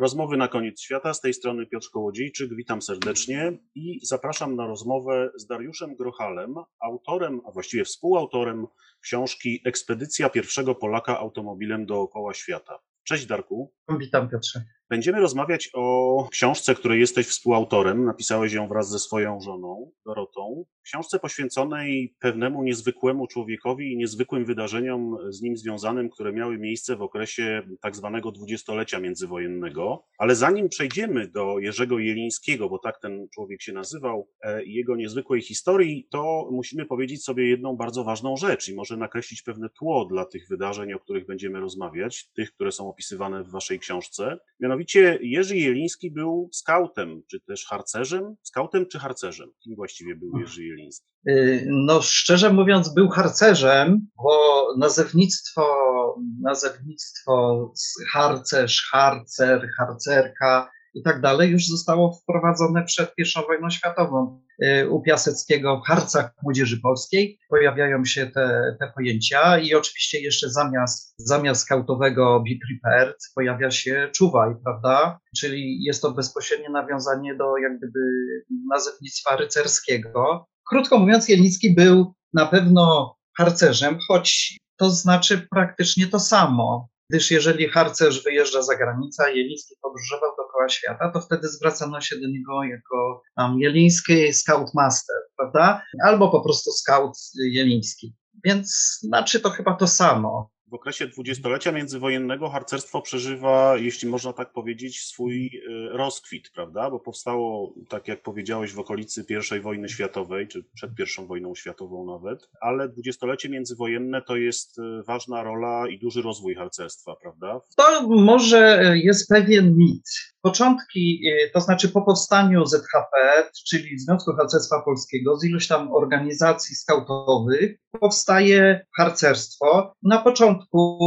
Rozmowy na koniec świata. Z tej strony Piotr Kołodziejczyk. Witam serdecznie i zapraszam na rozmowę z Dariuszem Grochalem, autorem, a właściwie współautorem książki Ekspedycja pierwszego Polaka automobilem dookoła świata. Cześć Darku. Witam Piotrze. Będziemy rozmawiać o książce, której jesteś współautorem. Napisałeś ją wraz ze swoją żoną, Dorotą. Książce poświęconej pewnemu niezwykłemu człowiekowi i niezwykłym wydarzeniom z nim związanym, które miały miejsce w okresie tak zwanego dwudziestolecia międzywojennego. Ale zanim przejdziemy do Jerzego Jelińskiego, bo tak ten człowiek się nazywał, e, i jego niezwykłej historii, to musimy powiedzieć sobie jedną bardzo ważną rzecz i może nakreślić pewne tło dla tych wydarzeń, o których będziemy rozmawiać, tych, które są opisywane w waszej książce. Mianowicie Mianowicie Jerzy Jeliński był skautem, czy też harcerzem? Skautem czy harcerzem? Kim właściwie był Jerzy Jeliński? Y, no szczerze mówiąc był harcerzem, bo nazewnictwo, nazewnictwo harcerz, harcer, harcerka i tak dalej już zostało wprowadzone przed I wojną światową. Y, u Piaseckiego w harcach młodzieży polskiej pojawiają się te, te pojęcia i oczywiście jeszcze zamiast, zamiast skautowego be prepared pojawia się czuwaj, prawda? Czyli jest to bezpośrednie nawiązanie do jak gdyby nazewnictwa rycerskiego. Krótko mówiąc, Jelnicki był na pewno harcerzem, choć to znaczy praktycznie to samo gdyż jeżeli harcerz wyjeżdża za granicę, Jeliński podróżował dookoła świata, to wtedy zwracano się do niego jako tam Jeliński Scoutmaster, prawda? Albo po prostu Scout Jeliński. Więc znaczy to chyba to samo w okresie dwudziestolecia międzywojennego harcerstwo przeżywa, jeśli można tak powiedzieć, swój y, rozkwit, prawda? Bo powstało, tak jak powiedziałeś, w okolicy I wojny światowej, czy przed I wojną światową nawet, ale dwudziestolecie międzywojenne to jest y, ważna rola i duży rozwój harcerstwa, prawda? To może jest pewien mit. Początki, y, to znaczy po powstaniu ZHP, czyli Związku Harcerstwa Polskiego, z iluś tam organizacji skautowych, powstaje harcerstwo. Na początku,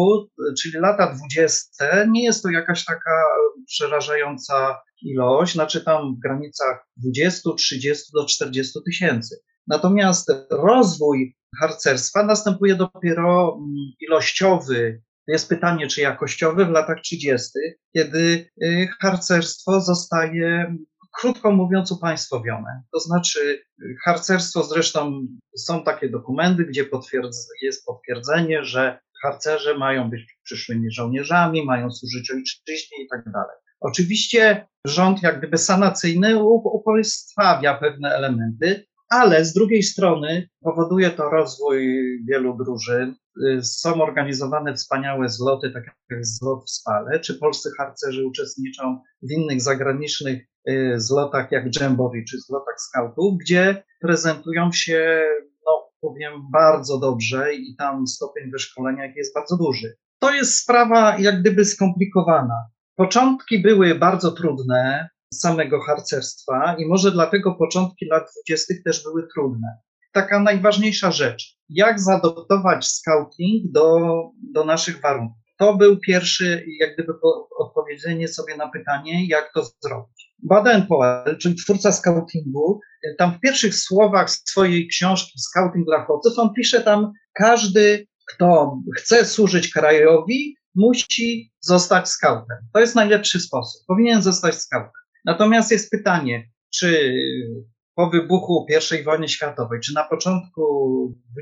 czyli lata dwudzieste, nie jest to jakaś taka przerażająca ilość, znaczy tam w granicach 20, 30 do 40 tysięcy. Natomiast rozwój harcerstwa następuje dopiero mm, ilościowy, jest pytanie, czy jakościowy w latach 30., kiedy y, harcerstwo zostaje krótko mówiąc, upaństwowione. To znaczy, harcerstwo zresztą są takie dokumenty, gdzie potwierdz, jest potwierdzenie, że harcerze mają być przyszłymi żołnierzami, mają służyć ojczyźnie i tak dalej. Oczywiście rząd jak gdyby sanacyjny upaństwawia pewne elementy, ale z drugiej strony powoduje to rozwój wielu drużyn. Są organizowane wspaniałe zloty, tak jak zlot w Spale, czy polscy harcerzy uczestniczą w innych zagranicznych Y, zlotach jak Jamboree czy zlotach scoutów, gdzie prezentują się, no powiem, bardzo dobrze i tam stopień wyszkolenia jest bardzo duży. To jest sprawa jak gdyby skomplikowana. Początki były bardzo trudne samego harcerstwa i może dlatego początki lat dwudziestych też były trudne. Taka najważniejsza rzecz, jak zaadoptować scouting do, do naszych warunków. To był pierwszy, jak gdyby odpowiedzenie sobie na pytanie, jak to zrobić. Baden-Powell, czyli twórca scoutingu, tam w pierwszych słowach swojej książki Scouting dla chłopców, on pisze tam, każdy, kto chce służyć krajowi, musi zostać scoutem. To jest najlepszy sposób. Powinien zostać scoutem. Natomiast jest pytanie, czy po wybuchu I wojny światowej, czy na początku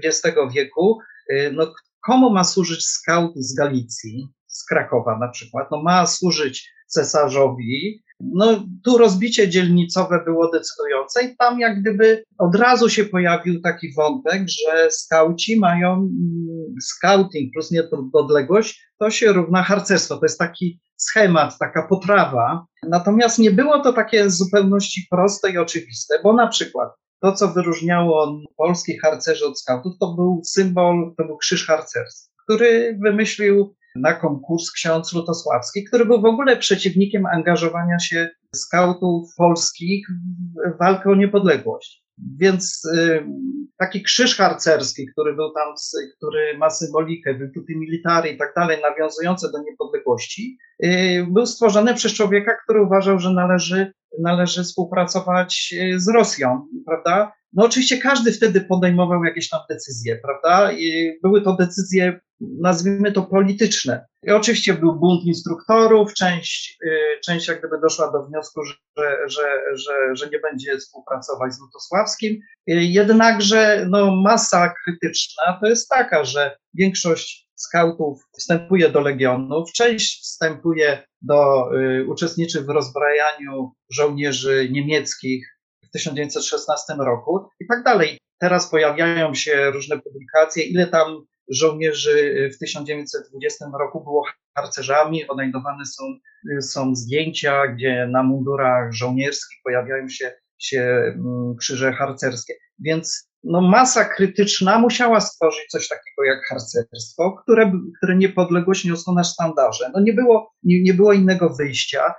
XX wieku, y, no, komu ma służyć scout z Galicji, z Krakowa na przykład? No, ma służyć cesarzowi, no, tu rozbicie dzielnicowe było decydujące i tam jak gdyby od razu się pojawił taki wątek, że skauci mają scouting plus niepodległość, to się równa harcerstwo. To jest taki schemat, taka potrawa. Natomiast nie było to takie w zupełności proste i oczywiste, bo na przykład to, co wyróżniało polskich harcerzy od skautów, to był symbol, to był krzyż harcerski, który wymyślił na konkurs ksiądz Lutosławski, który był w ogóle przeciwnikiem angażowania się skautów polskich w walkę o niepodległość. Więc y, taki krzyż harcerski, który był tam, który ma symbolikę, virtuti military i tak dalej, nawiązujące do niepodległości, y, był stworzony przez człowieka, który uważał, że należy, należy współpracować y, z Rosją, prawda? No oczywiście każdy wtedy podejmował jakieś tam decyzje, prawda? I były to decyzje, nazwijmy to polityczne. I oczywiście był bunt instruktorów, część, y, część jak gdyby doszła do wniosku, że, że, że, że nie będzie współpracować z Lutosławskim. Jednakże no, masa krytyczna to jest taka, że większość skautów wstępuje do legionów, część wstępuje do, y, uczestniczy w rozbrajaniu żołnierzy niemieckich w 1916 roku i tak dalej. Teraz pojawiają się różne publikacje, ile tam żołnierzy w 1920 roku było harcerzami. Odnajdowane są, są zdjęcia, gdzie na mundurach żołnierskich pojawiają się, się mm, krzyże harcerskie. Więc no, masa krytyczna musiała stworzyć coś takiego jak harcerstwo, które, które niepodległość niosło na sztandarze. No nie było, nie, nie było innego wyjścia.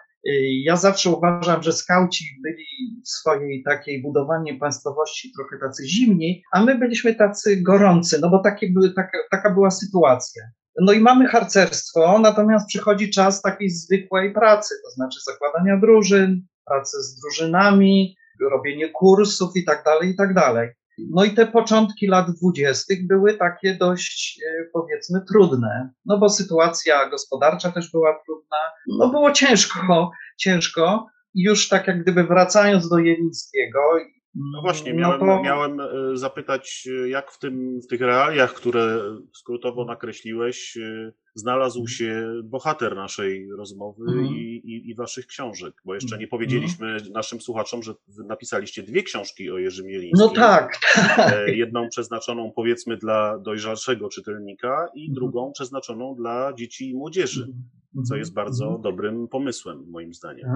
Ja zawsze uważam, że skauci byli w swojej takiej budowanie państwowości trochę tacy zimni, a my byliśmy tacy gorący, no bo takie były, taka, taka była sytuacja. No i mamy harcerstwo, natomiast przychodzi czas takiej zwykłej pracy, to znaczy zakładania drużyn, pracy z drużynami, robienie kursów i tak dalej, i tak dalej. No i te początki lat dwudziestych były takie dość, e, powiedzmy, trudne, no bo sytuacja gospodarcza też była trudna, no było ciężko, ciężko. Już tak jak gdyby wracając do Jelińskiego, no właśnie, miałem, no to... miałem e, zapytać, e, jak w, tym, w tych realiach, które skrótowo nakreśliłeś, e, znalazł mhm. się bohater naszej rozmowy mm. i, i, i, waszych książek, bo jeszcze nie mhm. powiedzieliśmy mm. naszym słuchaczom, że napisaliście dwie książki o Jerzym Jelińskim. No tak, Jedną przeznaczoną powiedzmy dla dojrzalszego czytelnika i mm. drugą przeznaczoną dla dzieci i młodzieży co jest mhm. bardzo mhm. dobrym pomysłem, moim zdaniem.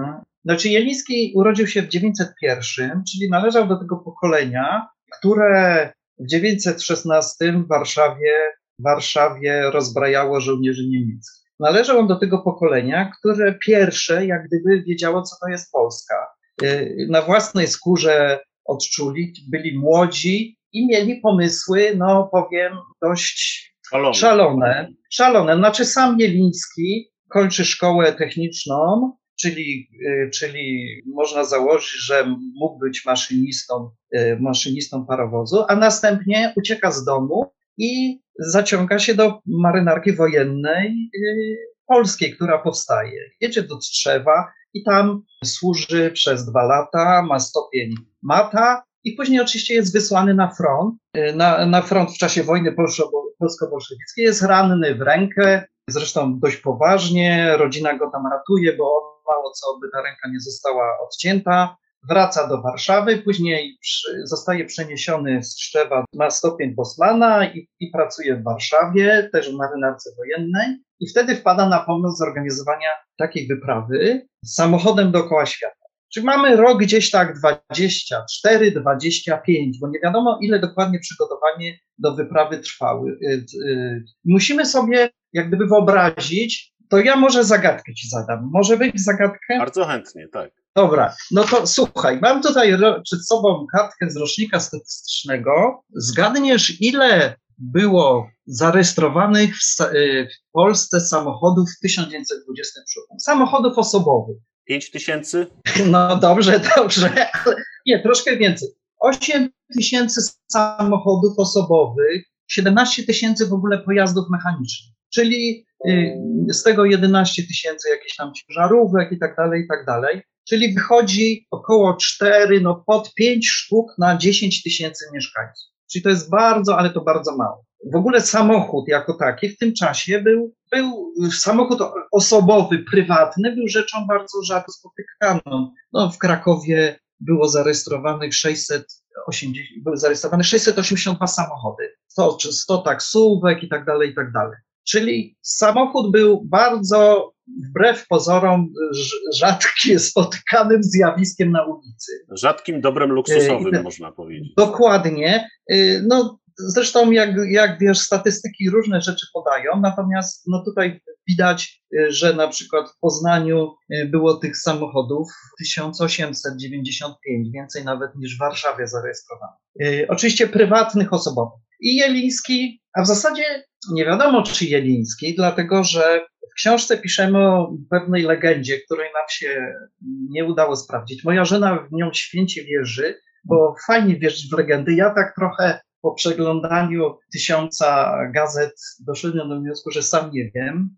Znaczy, Jeliński urodził się w 901, czyli należał do tego pokolenia, które w 916 w Warszawie, w Warszawie rozbrajało żołnierzy niemieckich. Należał on do tego pokolenia, które pierwsze, jak gdyby, wiedziało, co to jest Polska. Y, na własnej skórze odczuli, byli młodzi i mieli pomysły, no powiem, dość szalone. Szalone. szalone. Znaczy sam Jeliński kończy szkołę techniczną, czyli, y, czyli można założyć, że mógł być maszynistą, y, maszynistą parowozu, a następnie ucieka z domu i zaciąga się do marynarki wojennej y, polskiej, która powstaje. Jedzie do Trzewa i tam służy przez dwa lata, ma stopień mata i później oczywiście jest wysłany na front, na, na front w czasie wojny polsko-bolszewickiej, jest ranny w rękę, zresztą dość poważnie. Rodzina go tam ratuje, bo mało co, by ta ręka nie została odcięta. Wraca do Warszawy, później przy, zostaje przeniesiony z Szczewa, ma stopień posłana i, i pracuje w Warszawie, też w marynarce wojennej. I wtedy wpada na pomysł zorganizowania takiej wyprawy samochodem dookoła świata. Czyli mamy rok gdzieś tak 24, 25, bo nie wiadomo ile dokładnie przygotowanie do wyprawy trwały. Y, y, musimy sobie jak gdyby wyobrazić, to ja może zagadkę ci zadam. Może być zagadkę? Bardzo chętnie, tak. Dobra, no to słuchaj, mam tutaj przed sobą kartkę z rocznika statystycznego. Zgadniesz, ile było zarejestrowanych w, y, w Polsce samochodów w 1927? Samochodów osobowych. 5 tysięcy? No dobrze, dobrze, ale nie, troszkę więcej. 8 tysięcy samochodów osobowych, 17 tysięcy w ogóle pojazdów mechanicznych, czyli y, z tego 11 tysięcy jakichś tam ciężarówek i tak dalej, i tak dalej. Czyli wychodzi około 4, no pod 5 sztuk na 10 tysięcy mieszkańców. Czyli to jest bardzo, ale to bardzo mało. W ogóle samochód jako taki w tym czasie był, był samochód osobowy, prywatny, był rzeczą bardzo rzadko spotykaną. No, w Krakowie było zarejestrowanych 680, były zarejestrowane 682 samochody, 100, 100 taksówek i tak dalej, i tak dalej. Czyli samochód był bardzo, wbrew pozorom, rzadkim, spotykanym zjawiskiem na ulicy. Rzadkim dobrem luksusowym, e, można powiedzieć. Dokładnie. E, no, Zresztą, jak, jak wiesz, statystyki różne rzeczy podają, natomiast no tutaj widać, y, że na przykład w Poznaniu było tych samochodów 1895, więcej nawet niż w Warszawie zarejestrowano. Y, oczywiście prywatnych, osobowych. I Jeliński, a w zasadzie nie wiadomo czy Jeliński, dlatego że w książce piszemy o pewnej legendzie, której nam się nie udało sprawdzić. Moja żona w nią święcie wierzy, bo fajnie wierzyć w legendy. Ja tak trochę po przeglądaniu tysiąca gazet doszedłem do wniosku, że sam nie wiem.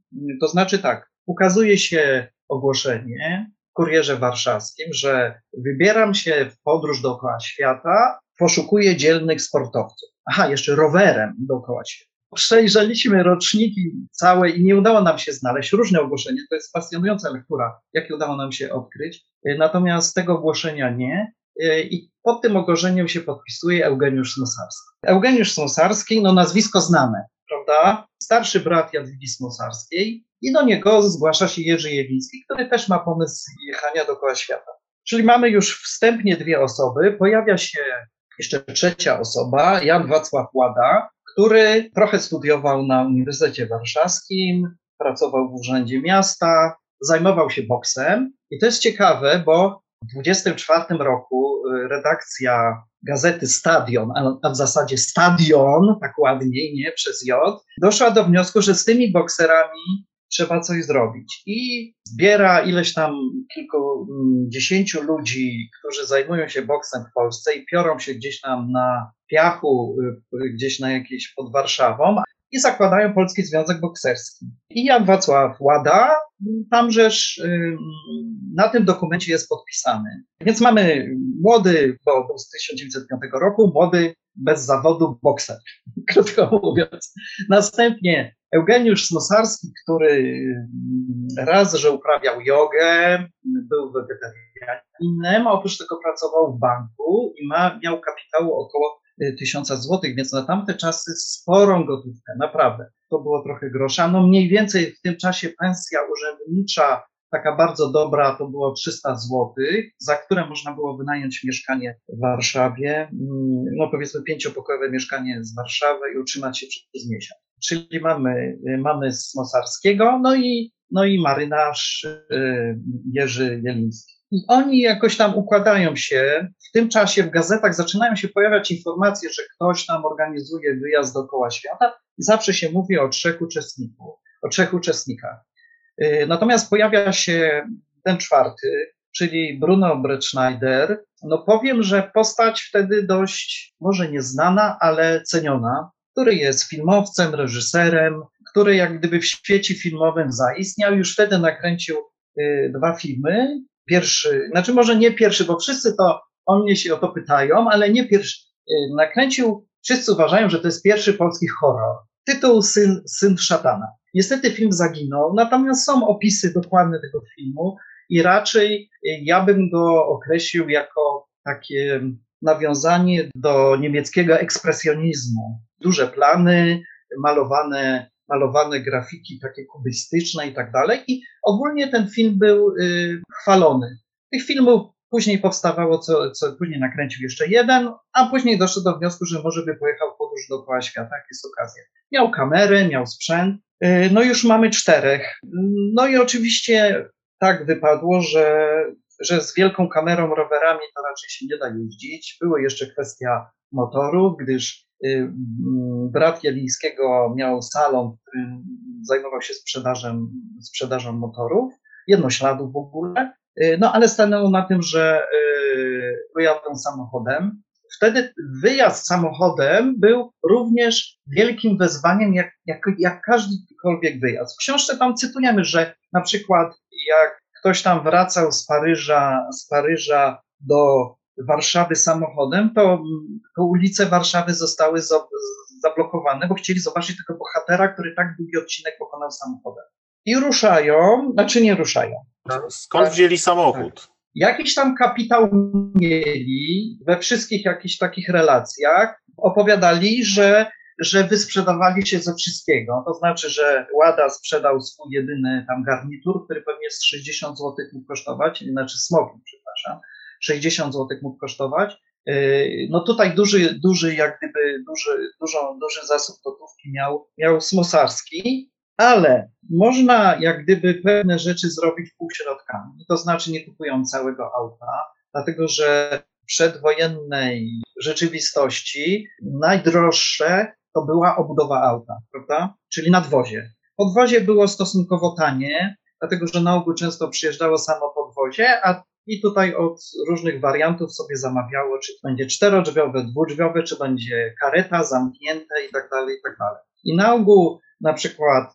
To znaczy tak, ukazuje się ogłoszenie w kurierze warszawskim, że wybieram się w podróż dookoła świata, poszukuję dzielnych sportowców. Aha, jeszcze rowerem dookoła świata. Przejrzeliśmy roczniki całe i nie udało nam się znaleźć różne ogłoszenia. To jest pasjonująca lektura, jakie udało nam się odkryć. Natomiast tego ogłoszenia nie. I pod tym ogłoszeniem się podpisuje Eugeniusz Smosarski. Eugeniusz Smosarski, no nazwisko znane, prawda? Starszy brat Jadwigi Smosarskiej i do niego zgłasza się Jerzy Jewiński, który też ma pomysł jechania dookoła świata. Czyli mamy już wstępnie dwie osoby, pojawia się jeszcze trzecia osoba, Jan Wacław Łada, który trochę studiował na Uniwersytecie Warszawskim, pracował w Urzędzie Miasta, zajmował się boksem. I to jest ciekawe, bo w 1924 roku y, redakcja gazety Stadion, a w zasadzie Stadion, tak ładniej, nie przez J, doszła do wniosku, że z tymi bokserami trzeba coś zrobić. I zbiera ileś tam kilkudziesięciu ludzi, którzy zajmują się boksem w Polsce i piorą się gdzieś tam na piachu, y, gdzieś na jakieś pod Warszawą i zakładają Polski Związek Bokserski. I Jan Wacław Łada tamżeż na tym dokumencie jest podpisany. Więc mamy młody, bo był z 1905 roku, młody bez zawodu bokser, krótko mówiąc. Następnie Eugeniusz Smosarski, który raz, że uprawiał jogę, był wegetarianinem, a oprócz tego pracował w banku i ma, miał kapitału około tysiąca złotych, więc na tamte czasy sporą gotówkę, naprawdę. To było trochę grosza. No mniej więcej w tym czasie pensja urzędnicza, taka bardzo dobra, to było 300 złotych, za które można było wynająć mieszkanie w Warszawie, mm, no powiedzmy pięciopokojowe mieszkanie z Warszawy i utrzymać się przez miesiąc. Czyli mamy, mamy Smosarskiego, no i, no i marynarz y, Jerzy Jeliński. I oni jakoś tam układają się. W tym czasie w gazetach zaczynają się pojawiać informacje, że ktoś tam organizuje wyjazd dookoła świata i zawsze się mówi o trzech uczestników, o trzech uczestnikach. Y, natomiast pojawia się ten czwarty, czyli Bruno Bretschneider. No powiem, że postać wtedy dość, może nieznana, ale ceniona, który jest filmowcem, reżyserem, który jak gdyby w świecie filmowym zaistniał. Już wtedy nakręcił y, dwa filmy pierwszy, znaczy może nie pierwszy, bo wszyscy to o mnie się o to pytają, ale nie pierwszy. Y, nakręcił, wszyscy uważają, że to jest pierwszy polski horror. Tytuł Syn, Syn Szatana. Niestety film zaginął, natomiast są opisy dokładne tego filmu i raczej y, ja bym go określił jako takie nawiązanie do niemieckiego ekspresjonizmu. Duże plany, malowane malowane grafiki takie kubystyczne i tak dalej. I ogólnie ten film był y, chwalony. Tych filmów później powstawało, co, co później nakręcił jeszcze jeden, a później doszedł do wniosku, że może by pojechał w podróż dookoła świata, jak jest okazja. Miał kamerę, miał sprzęt, y, no już mamy czterech. No i oczywiście tak wypadło, że, że z wielką kamerą, rowerami to raczej się nie da jeździć. Była jeszcze kwestia motoru, gdyż brat Jelińskiego miał salon, w którym zajmował się sprzedażą, sprzedażą motorów, jednośladów w ogóle, y, no ale stanęło na tym, że wyjadą y, samochodem. Wtedy wyjazd samochodem był również wielkim wyzwaniem, jak, jak, jak każdykolwiek wyjazd. W książce tam cytujemy, że na przykład jak ktoś tam wracał z Paryża, z Paryża do Warszawy samochodem, to, to ulice Warszawy zostały zablokowane, bo chcieli zobaczyć tego bohatera, który tak długi odcinek pokonał samochodem. I ruszają, znaczy nie ruszają. Skąd tak. wzięli samochód? Tak. Jakiś tam kapitał mieli we wszystkich jakichś takich relacjach. Opowiadali, że, że wysprzedawali się ze wszystkiego. To znaczy, że Łada sprzedał swój jedyny tam garnitur, który pewnie z 60 zł mógł kosztować, znaczy smoking, przepraszam 60 zł mógł kosztować. Y, no tutaj duży, duży jak gdyby duży, dużo, duży zasób gotówki miał, miał Smosarski, ale można jak gdyby pewne rzeczy zrobić półśrodkami, to znaczy nie kupując całego auta, dlatego że w przedwojennej rzeczywistości najdroższe to była obudowa auta, prawda? Czyli nadwozie. Podwozie było stosunkowo tanie, dlatego że na ogół często przyjeżdżało samo podwozie, a i tutaj od różnych wariantów sobie zamawiało, czy to będzie czterodrzwiowe, dwudrzwiowe, czy będzie kareta zamknięte i tak dalej, i tak dalej. I na ogół na przykład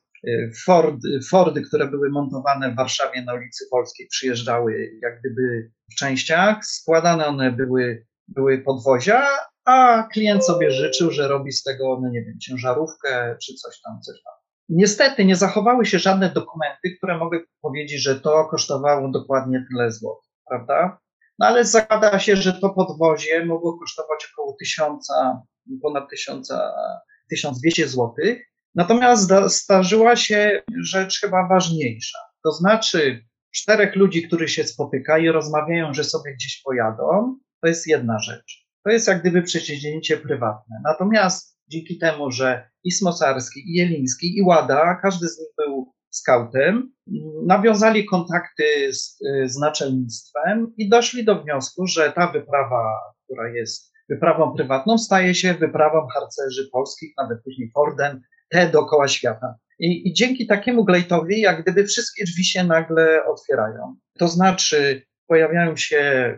Ford, Fordy, które były montowane w Warszawie na ulicy Polskiej, przyjeżdżały jak gdyby w częściach, składane one były, były podwozia, a klient sobie życzył, że robi z tego, no nie wiem, ciężarówkę czy coś tam, coś tam. Niestety nie zachowały się żadne dokumenty, które mogły powiedzieć, że to kosztowało dokładnie tyle złotych, prawda? No ale zakłada się, że to podwozie mogło kosztować około tysiąca, ponad tysiąca, 1200 złotych. Natomiast zdarzyła się rzecz chyba ważniejsza. To znaczy, czterech ludzi, którzy się spotykają, rozmawiają, że sobie gdzieś pojadą, to jest jedna rzecz. To jest jak gdyby przedsięwzięcie prywatne. Natomiast dzięki temu, że i Smosarski, i Jeliński, i Łada, każdy z nich był skautem, nawiązali kontakty z, z naczelnictwem i doszli do wniosku, że ta wyprawa, która jest wyprawą prywatną, staje się wyprawą harcerzy polskich, nawet później Fordem, te dookoła świata. I, I, dzięki takiemu glejtowi, jak gdyby wszystkie drzwi się nagle otwierają. To znaczy, pojawiają się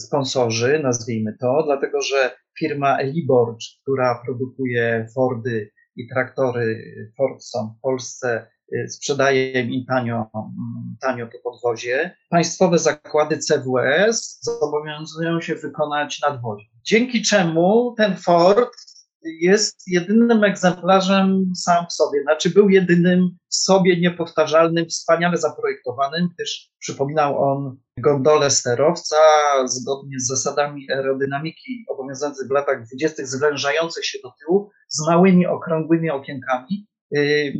sponsorzy, nazwijmy to, dlatego że firma Eliborg, która produkuje Fordy i traktory Ford są w Polsce, y, sprzedaje im tanio, tanio to podwozie. Państwowe zakłady CWS zobowiązują się wykonać nadwozie. Dzięki czemu ten Ford jest jedynym egzemplarzem sam w sobie. Znaczy był jedynym w sobie niepowtarzalnym, wspaniale zaprojektowanym, gdyż przypominał on gondolę sterowca zgodnie z zasadami aerodynamiki obowiązujących w latach dwudziestych, zwężających się do tyłu z małymi, okrągłymi okienkami. Yy,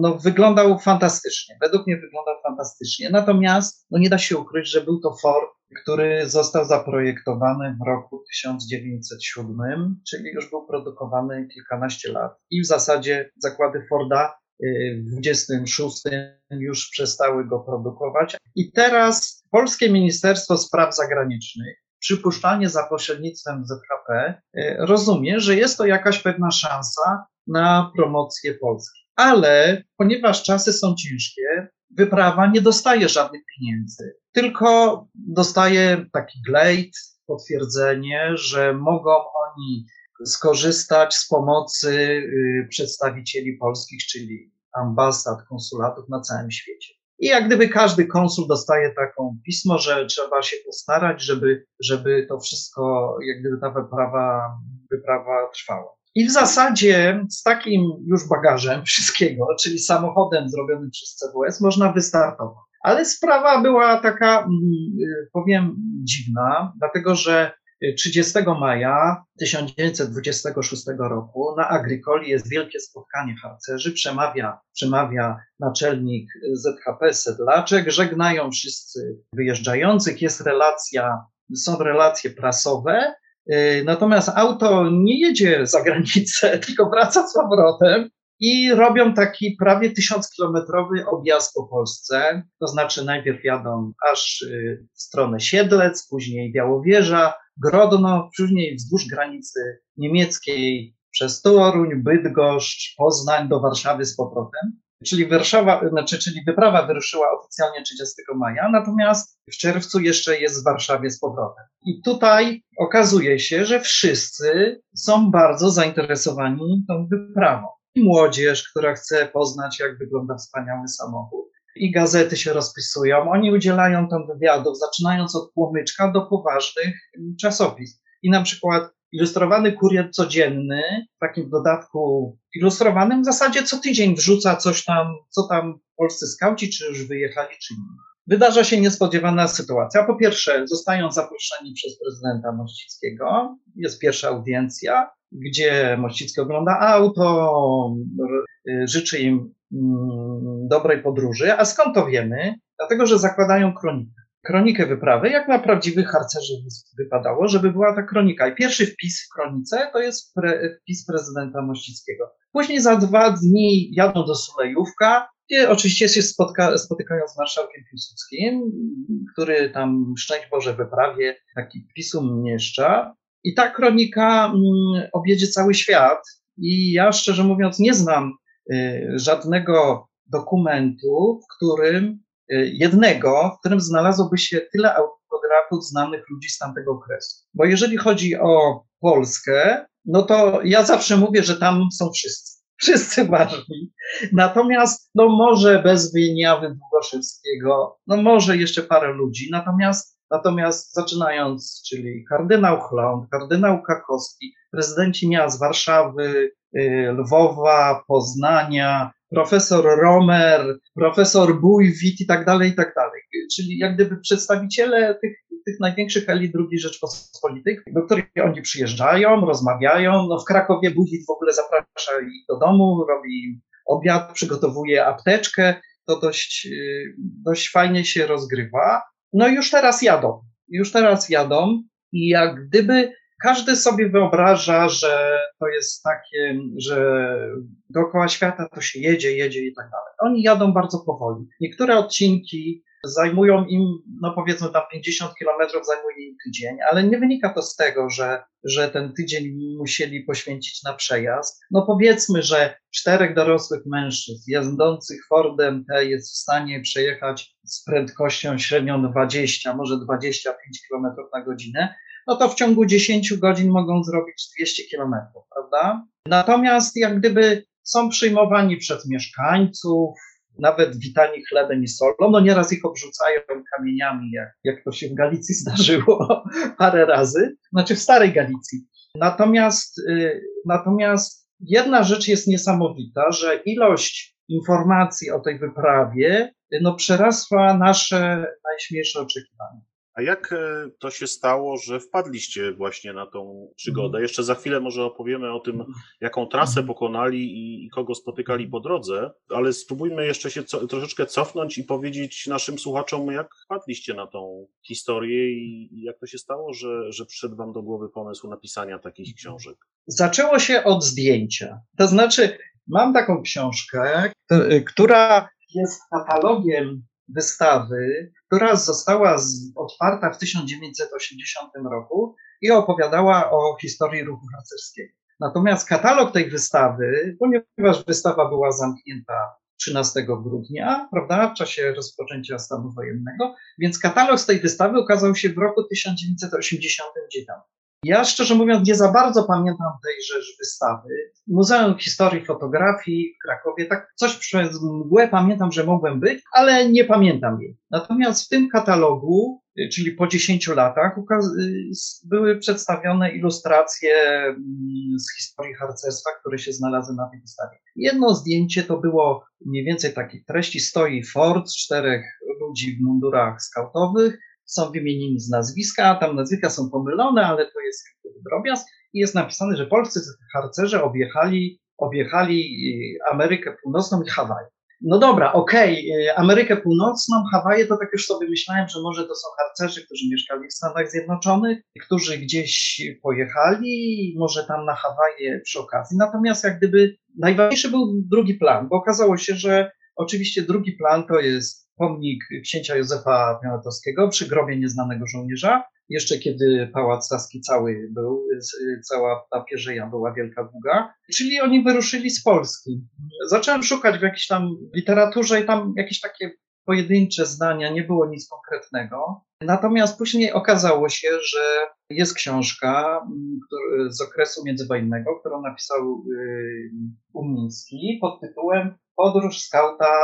no, wyglądał fantastycznie. Według mnie wyglądał fantastycznie. Natomiast no, nie da się ukryć, że był to Ford który został zaprojektowany w roku 1907, czyli już był produkowany kilkanaście lat. I w zasadzie zakłady Forda y, w 26 już przestały go produkować. I teraz Polskie Ministerstwo Spraw Zagranicznych, przypuszczalnie za pośrednictwem ZHP, y, rozumie, że jest to jakaś pewna szansa na promocję Polski. Ale ponieważ czasy są ciężkie, wyprawa nie dostaje żadnych pieniędzy, tylko dostaje taki glejt, potwierdzenie, że mogą oni skorzystać z pomocy y, przedstawicieli polskich, czyli ambasad, konsulatów na całym świecie. I jak gdyby każdy konsul dostaje taką pismo, że trzeba się postarać, żeby, żeby to wszystko, jak gdyby ta wyprawa, wyprawa trwała. I w zasadzie z takim już bagażem wszystkiego, czyli samochodem zrobionym przez CWS, można wystartować. Ale sprawa była taka, mm, y, powiem, dziwna, dlatego że 30 maja 1926 roku na Agricoli jest wielkie spotkanie harcerzy, przemawia, przemawia naczelnik ZHP Sedlaczek, żegnają wszyscy wyjeżdżających, jest relacja, są relacje prasowe, y, natomiast auto nie jedzie za granicę, tylko wraca z powrotem i robią taki prawie tysiąckilometrowy objazd po Polsce. To znaczy najpierw jadą aż y, w stronę Siedlec, później Białowieża, Grodno, później wzdłuż granicy niemieckiej przez Toruń, Bydgoszcz, Poznań do Warszawy z powrotem. Czyli Warszawa, znaczy, czyli wyprawa wyruszyła oficjalnie 30 maja, natomiast w czerwcu jeszcze jest w Warszawie z powrotem. I tutaj okazuje się, że wszyscy są bardzo zainteresowani tą wyprawą i młodzież, która chce poznać, jak wygląda wspaniały samochód. I gazety się rozpisują. Oni udzielają tam wywiadów, zaczynając od płomyczka do poważnych czasopism. I na przykład ilustrowany kurier codzienny, w takim dodatku ilustrowanym, w zasadzie co tydzień wrzuca coś tam, co tam polscy skauci, czy już wyjechali, czy nie. Wydarza się niespodziewana sytuacja. Po pierwsze, zostają zaproszeni przez prezydenta Mościckiego. Jest pierwsza audiencja gdzie Mościcki ogląda auto, życzy im mm, dobrej podróży. A skąd to wiemy? Dlatego, że zakładają kronikę. Kronikę wyprawy, jak na prawdziwych harcerzy wypadało, żeby była ta kronika. I pierwszy wpis w kronice to jest pre, wpis prezydenta Mościckiego. Później za dwa dni jadą do Sulejówka, gdzie oczywiście się spotka, spotykają z marszałkiem Piłsudskim, który tam szczęść Boże wyprawie taki wpis umieszcza. I ta kronika mm, objedzie cały świat. I ja szczerze mówiąc nie znam y, żadnego dokumentu, w którym jednego, w którym znalazłoby się tyle autografów znanych ludzi z tamtego okresu. Bo jeżeli chodzi o Polskę, no to ja zawsze mówię, że tam są wszyscy. wszyscy ważni. Natomiast, no może bez Wieniawy Długoszewskiego, no może jeszcze parę ludzi, natomiast, natomiast zaczynając, czyli kardynał Chląd, kardynał Kakowski, prezydenci miast Warszawy, y, Lwowa, Poznania, profesor Romer, profesor Bujwit i tak dalej, i tak dalej. Czyli jak gdyby przedstawiciele tych, tych największych elit II Rzeczpospolitej, do których oni przyjeżdżają, rozmawiają. No w Krakowie Bujwit w ogóle zaprasza ich do domu, robi im obiad, przygotowuje apteczkę. To dość, y, dość fajnie się rozgrywa. No już teraz jadą. Już teraz jadą i jak gdyby każdy sobie wyobraża, że to jest takie, że dookoła świata to się jedzie, jedzie i tak dalej. Oni jadą bardzo powoli. Niektóre odcinki zajmują im, no powiedzmy tam 50 kilometrów zajmuje im tydzień, ale nie wynika to z tego, że, że ten tydzień musieli poświęcić na przejazd. No powiedzmy, że czterech dorosłych mężczyzn jadących Fordem T jest w stanie przejechać z prędkością średnią 20, może 25 kilometrów na godzinę, no to w ciągu 10 godzin mogą zrobić 200 kilometrów, prawda? Natomiast jak gdyby są przyjmowani przez mieszkańców, nawet witani chlebem i solą, no nieraz ich obrzucają kamieniami, jak, jak to się w Galicji zdarzyło parę razy, znaczy w starej Galicji. Natomiast, y, natomiast jedna rzecz jest niesamowita, że ilość informacji o tej wyprawie no, przerasła nasze najśmielsze oczekiwania. A jak e, to się stało, że wpadliście właśnie na tą przygodę? Mhm. Jeszcze za chwilę może opowiemy o tym, mhm. jaką trasę mhm. pokonali i, kogo spotykali po drodze, ale spróbujmy jeszcze się co, troszeczkę cofnąć i powiedzieć naszym słuchaczom, jak wpadliście na tą historię i, i jak to się stało, że, że przyszedł wam do głowy pomysł napisania takich książek. Zaczęło się od zdjęcia. To znaczy, mam taką książkę, która jest katalogiem wystawy, która została otwarta w 1980 roku i opowiadała o historii ruchu harcerskiego. Natomiast katalog tej wystawy, ponieważ wystawa była zamknięta 13 grudnia, prawda, w czasie rozpoczęcia stanu wojennego, więc katalog z tej wystawy ukazał się w roku 1989. Ja szczerze mówiąc nie za bardzo pamiętam tejże wystawy. Muzeum Historii Fotografii w Krakowie, tak coś przez mgłę pamiętam, że mogłem być, ale nie pamiętam jej. Natomiast w tym katalogu, czyli po 10 latach, były przedstawione ilustracje mm, z historii harcerstwa, które się znalazły na tej wystawie. Jedno zdjęcie to było mniej więcej takiej treści, stoi Ford, czterech ludzi w mundurach skautowych, są wymienieni z nazwiska, tam nazwiska są pomylone, ale to jest drobiazg i jest napisane, że polscy harcerze objechali, objechali y, Amerykę Północną i Hawaje. No dobra, okej, okay. Amerykę Północną, Hawaje, to tak już sobie myślałem, że może to są harcerzy, którzy mieszkali w Stanach Zjednoczonych, którzy gdzieś pojechali, może tam na Hawaje przy okazji. Natomiast jak gdyby najważniejszy był drugi plan, bo okazało się, że oczywiście drugi plan to jest pomnik księcia Józefa Poniatowskiego przy grobie nieznanego żołnierza. Jeszcze kiedy Pałac Saski cały był, cała ta pierzeja była wielka, długa. Czyli oni wyruszyli z Polski. Zacząłem szukać w jakiejś tam literaturze i tam jakieś takie pojedyncze zdania, nie było nic konkretnego. Natomiast później okazało się, że jest książka mm, z okresu międzywojennego, którą napisał y, Umiński pod tytułem Podróż skauta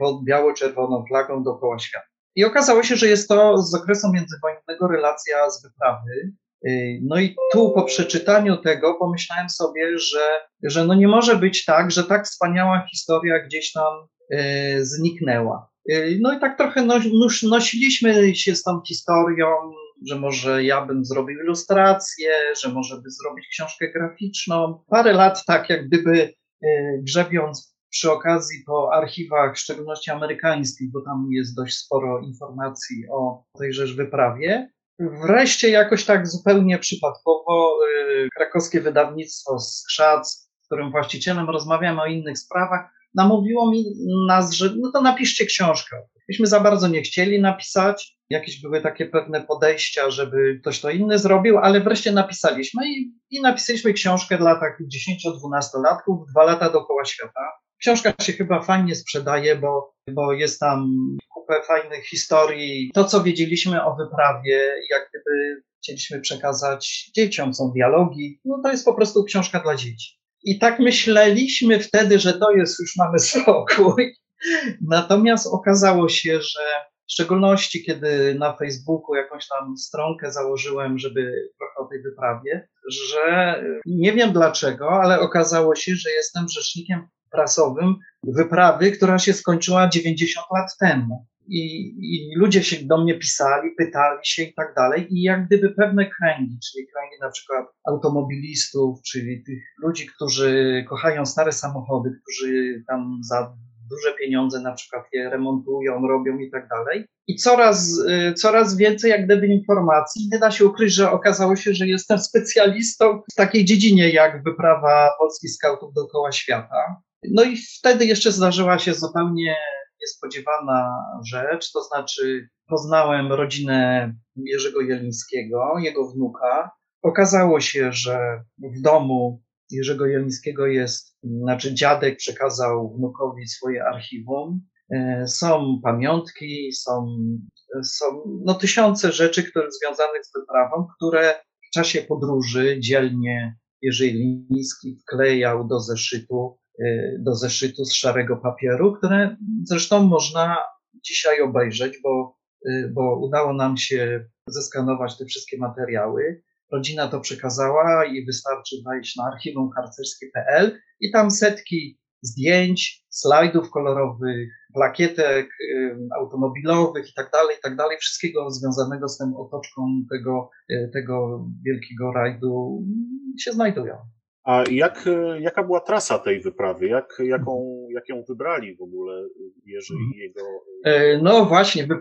pod biało-czerwoną flagą dookoła świata. I okazało się, że jest to z okresu międzywojennego relacja z wyprawy. Y, no i tu po przeczytaniu tego pomyślałem sobie, że, że no nie może być tak, że tak wspaniała historia gdzieś tam y, zniknęła. Y, no i tak trochę nosiliśmy się z tą historią, że może ja bym zrobił ilustrację, że może by zrobić książkę graficzną. Parę lat tak jak gdyby grzebiąc przy okazji po archiwach, w szczególności amerykańskich, bo tam jest dość sporo informacji o tejże wyprawie. Wreszcie jakoś tak zupełnie przypadkowo yy, krakowskie wydawnictwo Skrzac, z którym właścicielem rozmawiamy o innych sprawach, namówiło mi nas, że no to napiszcie książkę. Myśmy za bardzo nie chcieli napisać, jakieś były takie pewne podejścia, żeby ktoś to inny zrobił, ale wreszcie napisaliśmy i, i napisaliśmy książkę dla takich 10-12 latków, dwa lata dookoła świata. Książka się chyba fajnie sprzedaje, bo, bo jest tam kupę fajnych historii. To, co wiedzieliśmy o wyprawie, jak gdyby chcieliśmy przekazać dzieciom, są dialogi. No to jest po prostu książka dla dzieci. I tak myśleliśmy wtedy, że to jest, już mamy spokój. Natomiast okazało się, że w szczególności, kiedy na Facebooku jakąś tam stronkę założyłem, żeby trochę o tej wyprawie, że nie wiem dlaczego, ale okazało się, że jestem rzecznikiem prasowym wyprawy, która się skończyła 90 lat temu. I, I, ludzie się do mnie pisali, pytali się i tak dalej. I jak gdyby pewne kręgi, czyli kręgi na przykład automobilistów, czyli tych ludzi, którzy kochają stare samochody, którzy tam za duże pieniądze na przykład je remontują, robią i tak dalej. I coraz, y, coraz więcej jak gdyby informacji. Nie da się ukryć, że okazało się, że jestem specjalistą w takiej dziedzinie jak wyprawa polskich skautów dookoła świata. No i wtedy jeszcze zdarzyła się zupełnie niespodziewana rzecz, to znaczy poznałem rodzinę Jerzego Jelińskiego, jego wnuka. Okazało się, że w domu Jerzego Jelińskiego jest, znaczy dziadek przekazał wnukowi swoje archiwum. E, są pamiątki, są, są no, tysiące rzeczy które, związanych z wyprawą, które w czasie podróży dzielnie Jerzy Jeliński wklejał do zeszytu, do zeszytu z szarego papieru, które zresztą można dzisiaj obejrzeć, bo, e, bo udało nam się zeskanować te wszystkie materiały. Rodzina to przekazała i wystarczy wejść na archiwum harcerskie.pl i tam setki zdjęć, slajdów kolorowych, plakietek automobilowych i tak dalej, i tak dalej, wszystkiego związanego z tą otoczką tego, y, tego wielkiego rajdu się znajdują. A jak, jaka była trasa tej wyprawy? Jak, jaką, jak ją wybrali w ogóle Jerzy i jego... Y, no właśnie,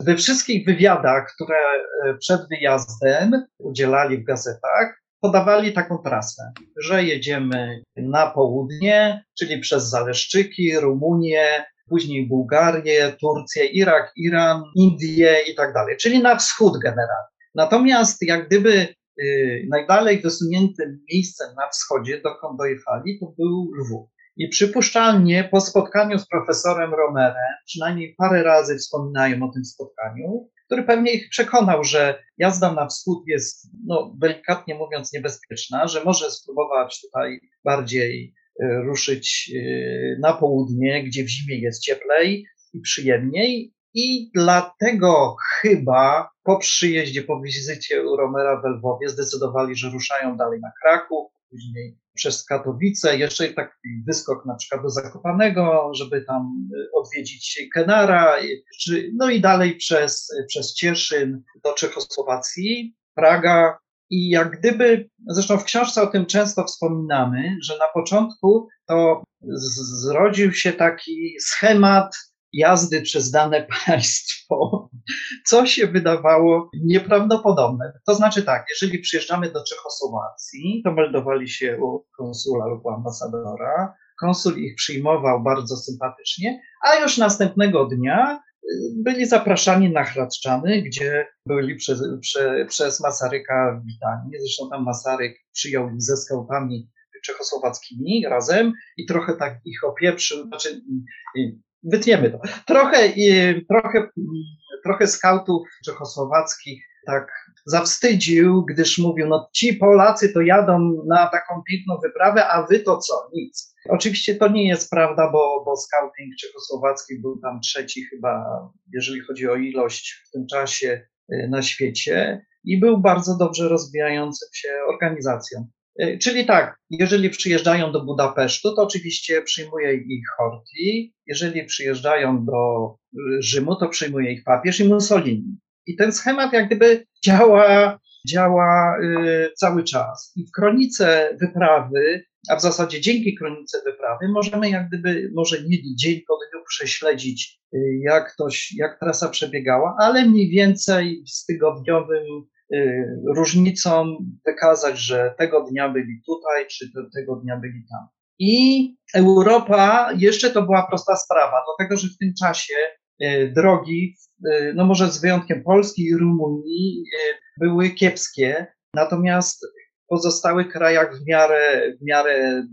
We wszystkich wywiadach, które e, przed wyjazdem udzielali w gazetach, podawali taką trasę, że jedziemy na południe, czyli przez Zaleszczyki, Rumunię, później Bułgarię, Turcję, Irak, Iran, Indię i tak dalej, czyli na wschód generalnie. Natomiast jak gdyby najdalej wysuniętym miejscem na wschodzie, dokąd dojechali, to był Lwów. I przypuszczalnie po spotkaniu z profesorem Romerem, przynajmniej parę razy wspominają o tym spotkaniu, który pewnie ich przekonał, że jazda na wschód jest, no, delikatnie mówiąc, niebezpieczna, że może spróbować tutaj bardziej e, ruszyć e, na południe, gdzie w zimie jest cieplej i przyjemniej. I dlatego chyba po przyjeździe, po wizycie u Romera w Lwowie zdecydowali, że ruszają dalej na Kraków, później przez Katowice, jeszcze taki wyskok na przykład do Zakopanego, żeby tam y, odwiedzić Kenara, no i dalej przez, przez Cieszyn do Czechosłowacji, Praga. I jak gdyby, zresztą w książce o tym często wspominamy, że na początku to zrodził się taki schemat jazdy przez dane państwo, co się wydawało nieprawdopodobne. To znaczy tak, jeżeli przyjeżdżamy do Czechosłowacji, to meldowali się u konsula lub u ambasadora, konsul ich przyjmował bardzo sympatycznie, a już następnego dnia y, byli zapraszani na Hradczany, gdzie byli przez, prze, przez Masaryka witani. Zresztą tam Masaryk przyjął ich ze skautami czechosłowackimi razem i trochę tak ich opieprzył, znaczy wytniemy to. Trochę, trochę, trochę skautów czechosłowackich tak zawstydził, gdyż mówił, no ci Polacy to jadą na taką piękną wyprawę, a wy to co? Nic. Oczywiście to nie jest prawda, bo, bo scouting czechosłowacki był tam trzeci chyba, jeżeli chodzi o ilość w tym czasie y, na świecie i był bardzo dobrze rozwijającym się organizacją. E, czyli tak, jeżeli przyjeżdżają do Budapesztu, to oczywiście przyjmuje ich Horti. Jeżeli przyjeżdżają do Rzymu, to przyjmuje ich papież i Mussolini. I ten schemat jak gdyby działa, działa y, cały czas. I w kronice wyprawy, a w zasadzie dzięki kronice wyprawy, możemy jak gdyby, może nie dzień po dniu prześledzić, jak, toś, jak trasa przebiegała, ale mniej więcej z tygodniowym różnicą wykazać, że tego dnia byli tutaj, czy tego dnia byli tam. I Europa, jeszcze to była prosta sprawa, dlatego że w tym czasie y, drogi, y, no może z wyjątkiem Polski i Rumunii, były kiepskie, natomiast w pozostałych krajach w miarę, w miarę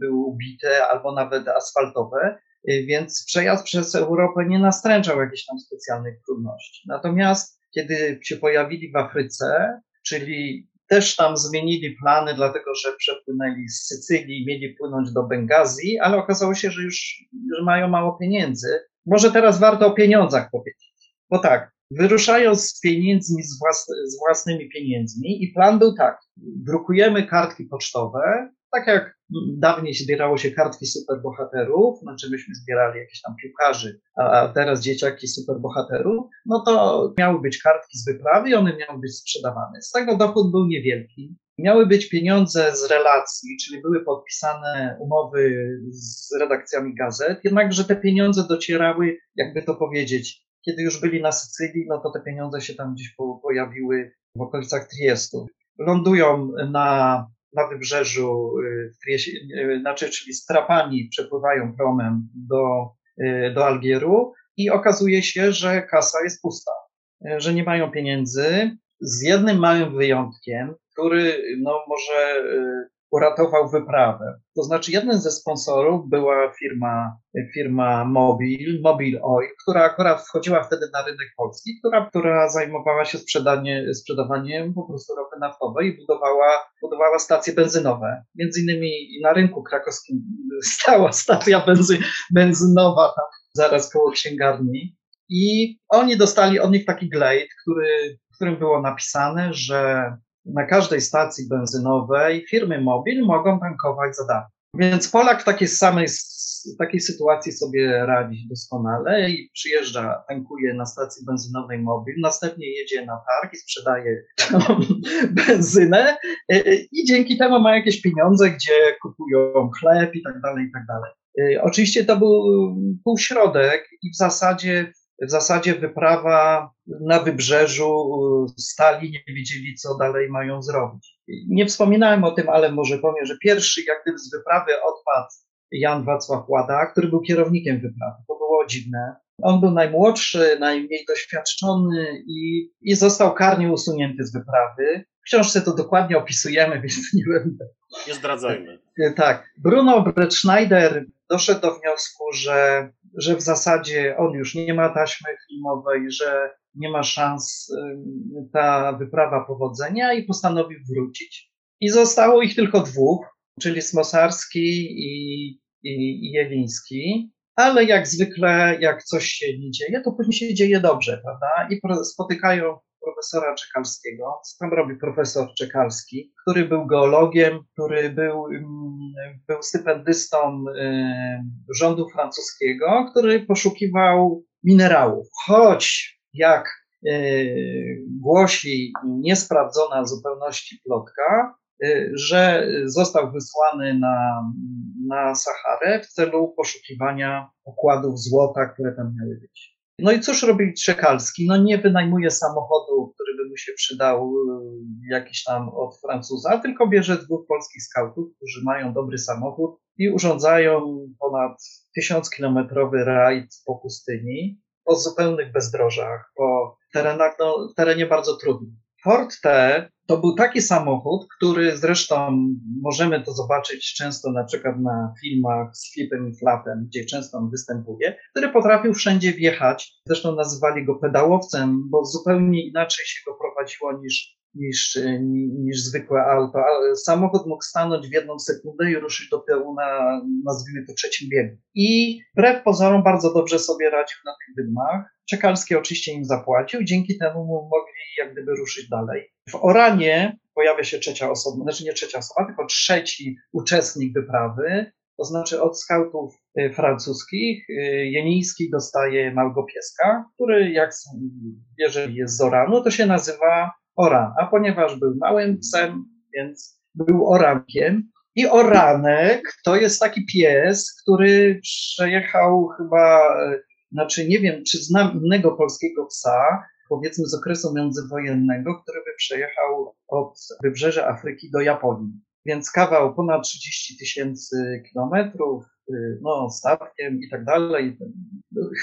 były ubite albo nawet asfaltowe, więc przejazd przez Europę nie nastręczał jakichś tam specjalnych trudności. Natomiast kiedy się pojawili w Afryce, czyli też tam zmienili plany, dlatego że przepłynęli z Sycylii, mieli płynąć do Bengazji, ale okazało się, że już że mają mało pieniędzy. Może teraz warto o pieniądzach powiedzieć. Bo tak, wyruszają z pieniędzmi, z, z własnymi pieniędzmi i plan był tak, drukujemy kartki pocztowe, tak jak dawniej zbierało się kartki superbohaterów, znaczy myśmy zbierali jakieś tam piłkarzy, a teraz dzieciaki superbohaterów, no to miały być kartki z wyprawy i one miały być sprzedawane. Z tego dochód był niewielki. Miały być pieniądze z relacji, czyli były podpisane umowy z redakcjami gazet, jednakże te pieniądze docierały, jakby to powiedzieć, kiedy już byli na Sycylii, no to te pieniądze się tam gdzieś pojawiły w okolicach Triestu. Lądują na na wybrzeżu, y, y, znaczy, czyli strapani przepływają promem do, y, do Algieru i okazuje się, że kasa jest pusta, że nie mają pieniędzy, z jednym małym wyjątkiem, który no, może uratował wyprawę. To znaczy, jednym ze sponsorów była firma, firma Mobil, Mobil Oil, która akurat wchodziła wtedy na rynek polski, która, która zajmowała się sprzedawaniem po prostu ropy naftowej i budowała, budowała stacje benzynowe. Między innymi na rynku krakowskim stała stacja benzy, benzynowa tam zaraz koło księgarni. I oni dostali od nich taki glejt, który, w którym było napisane, że na każdej stacji benzynowej firmy mobil mogą tankować za darmo. Więc Polak w takiej samej takiej sytuacji sobie radzi doskonale i przyjeżdża, tankuje na stacji benzynowej mobil, następnie jedzie na targ i sprzedaje benzynę e, e, i dzięki temu ma jakieś pieniądze, gdzie kupują chleb i tak dalej, i tak dalej. E, oczywiście to był półśrodek i w zasadzie w zasadzie wyprawa na wybrzeżu stali, nie wiedzieli, co dalej mają zrobić. Nie wspominałem o tym, ale może powiem, że pierwszy jak gdyby z wyprawy odpadł Jan Wacław Łada, który był kierownikiem wyprawy. To było dziwne. On był najmłodszy, najmniej doświadczony i, i został karnie usunięty z wyprawy. W książce to dokładnie opisujemy, więc nie będę. Nie zdradzajmy. Tak. Bruno Brettschneider doszedł do wniosku, że że w zasadzie on już nie ma taśmy filmowej, że nie ma szans ta wyprawa powodzenia i postanowił wrócić. I zostało ich tylko dwóch, czyli Smosarski i, i, i. Ale jak zwykle, jak coś się nie dzieje, to później się dzieje dobrze, prawda? I spotykają profesora Czekalskiego. Co tam robi profesor Czekalski, który był geologiem, który był, mm, był stypendystą y, rządu francuskiego, który poszukiwał minerałów. Choć jak y, głosi niesprawdzona zupełności plotka, y, że został wysłany na, na Saharę w celu poszukiwania okładów złota, które tam miały być. No i cóż robi Czekalski? No nie wynajmuje samochodu, który by mu się przydał y, jakiś tam od Francuza, tylko bierze dwóch polskich skautów, którzy mają dobry samochód i urządzają ponad tysiąc kilometrowy rajd po pustyni, po zupełnych bezdrożach, po terenach, no, terenie bardzo trudnym. Ford T to był taki samochód, który zresztą możemy to zobaczyć często na przykład na filmach z Flipem i Flapem, gdzie często on występuje, który potrafił wszędzie wjechać. Zresztą nazywali go pedałowcem, bo zupełnie inaczej się go prowadziło niż niż, niż zwykłe auto. Samochód mógł stanąć w jedną sekundę i ruszyć dopiero na, nazwijmy to, trzecim biegu. I wbrew pozorom bardzo dobrze sobie radził na tych wydmach. Czekalski oczywiście im zapłacił, dzięki temu mogli jak gdyby ruszyć dalej. W Oranie pojawia się trzecia osoba, znaczy nie trzecia osoba, tylko trzeci uczestnik wyprawy, to znaczy od skautów y, francuskich y, Jeniński dostaje małego pieska, który jak jeżeli jest z Oranu, to się nazywa Oran, a ponieważ był małym psem, więc był orankiem. I oranek to jest taki pies, który przejechał chyba, znaczy nie wiem, czy znam innego polskiego psa, powiedzmy z okresu międzywojennego, który by przejechał od wybrzeża Afryki do Japonii. Więc kawał ponad 30 tysięcy kilometrów, no, statkiem i tak dalej.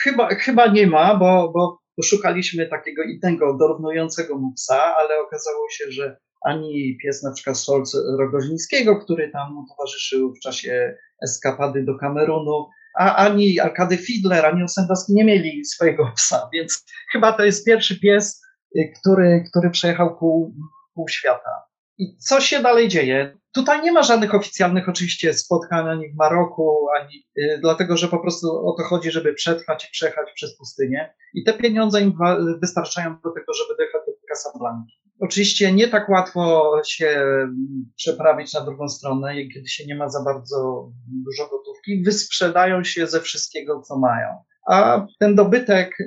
Chyba, chyba nie ma, bo, bo Poszukaliśmy takiego innego, dorównującego mu psa, ale okazało się, że ani pies na przykład Stolc Rogozińskiego, który tam mu towarzyszył w czasie eskapady do Kamerunu, a ani Arkady Fiedler, ani Osendowski nie mieli swojego psa, więc chyba to jest pierwszy pies, y, który, który przejechał pół, pół świata. I co się dalej dzieje? Tutaj nie ma żadnych oficjalnych oczywiście spotkań ani w Maroku, ani y, dlatego, że po prostu o to chodzi, żeby przetrwać i przejechać przez pustynię. I te pieniądze im wystarczają do tego, żeby dojechać do Casablanki. Oczywiście nie tak łatwo się mm, przeprawić na drugą stronę, kiedy się nie ma za bardzo dużo gotówki. Wysprzedają się ze wszystkiego, co mają. A ten dobytek,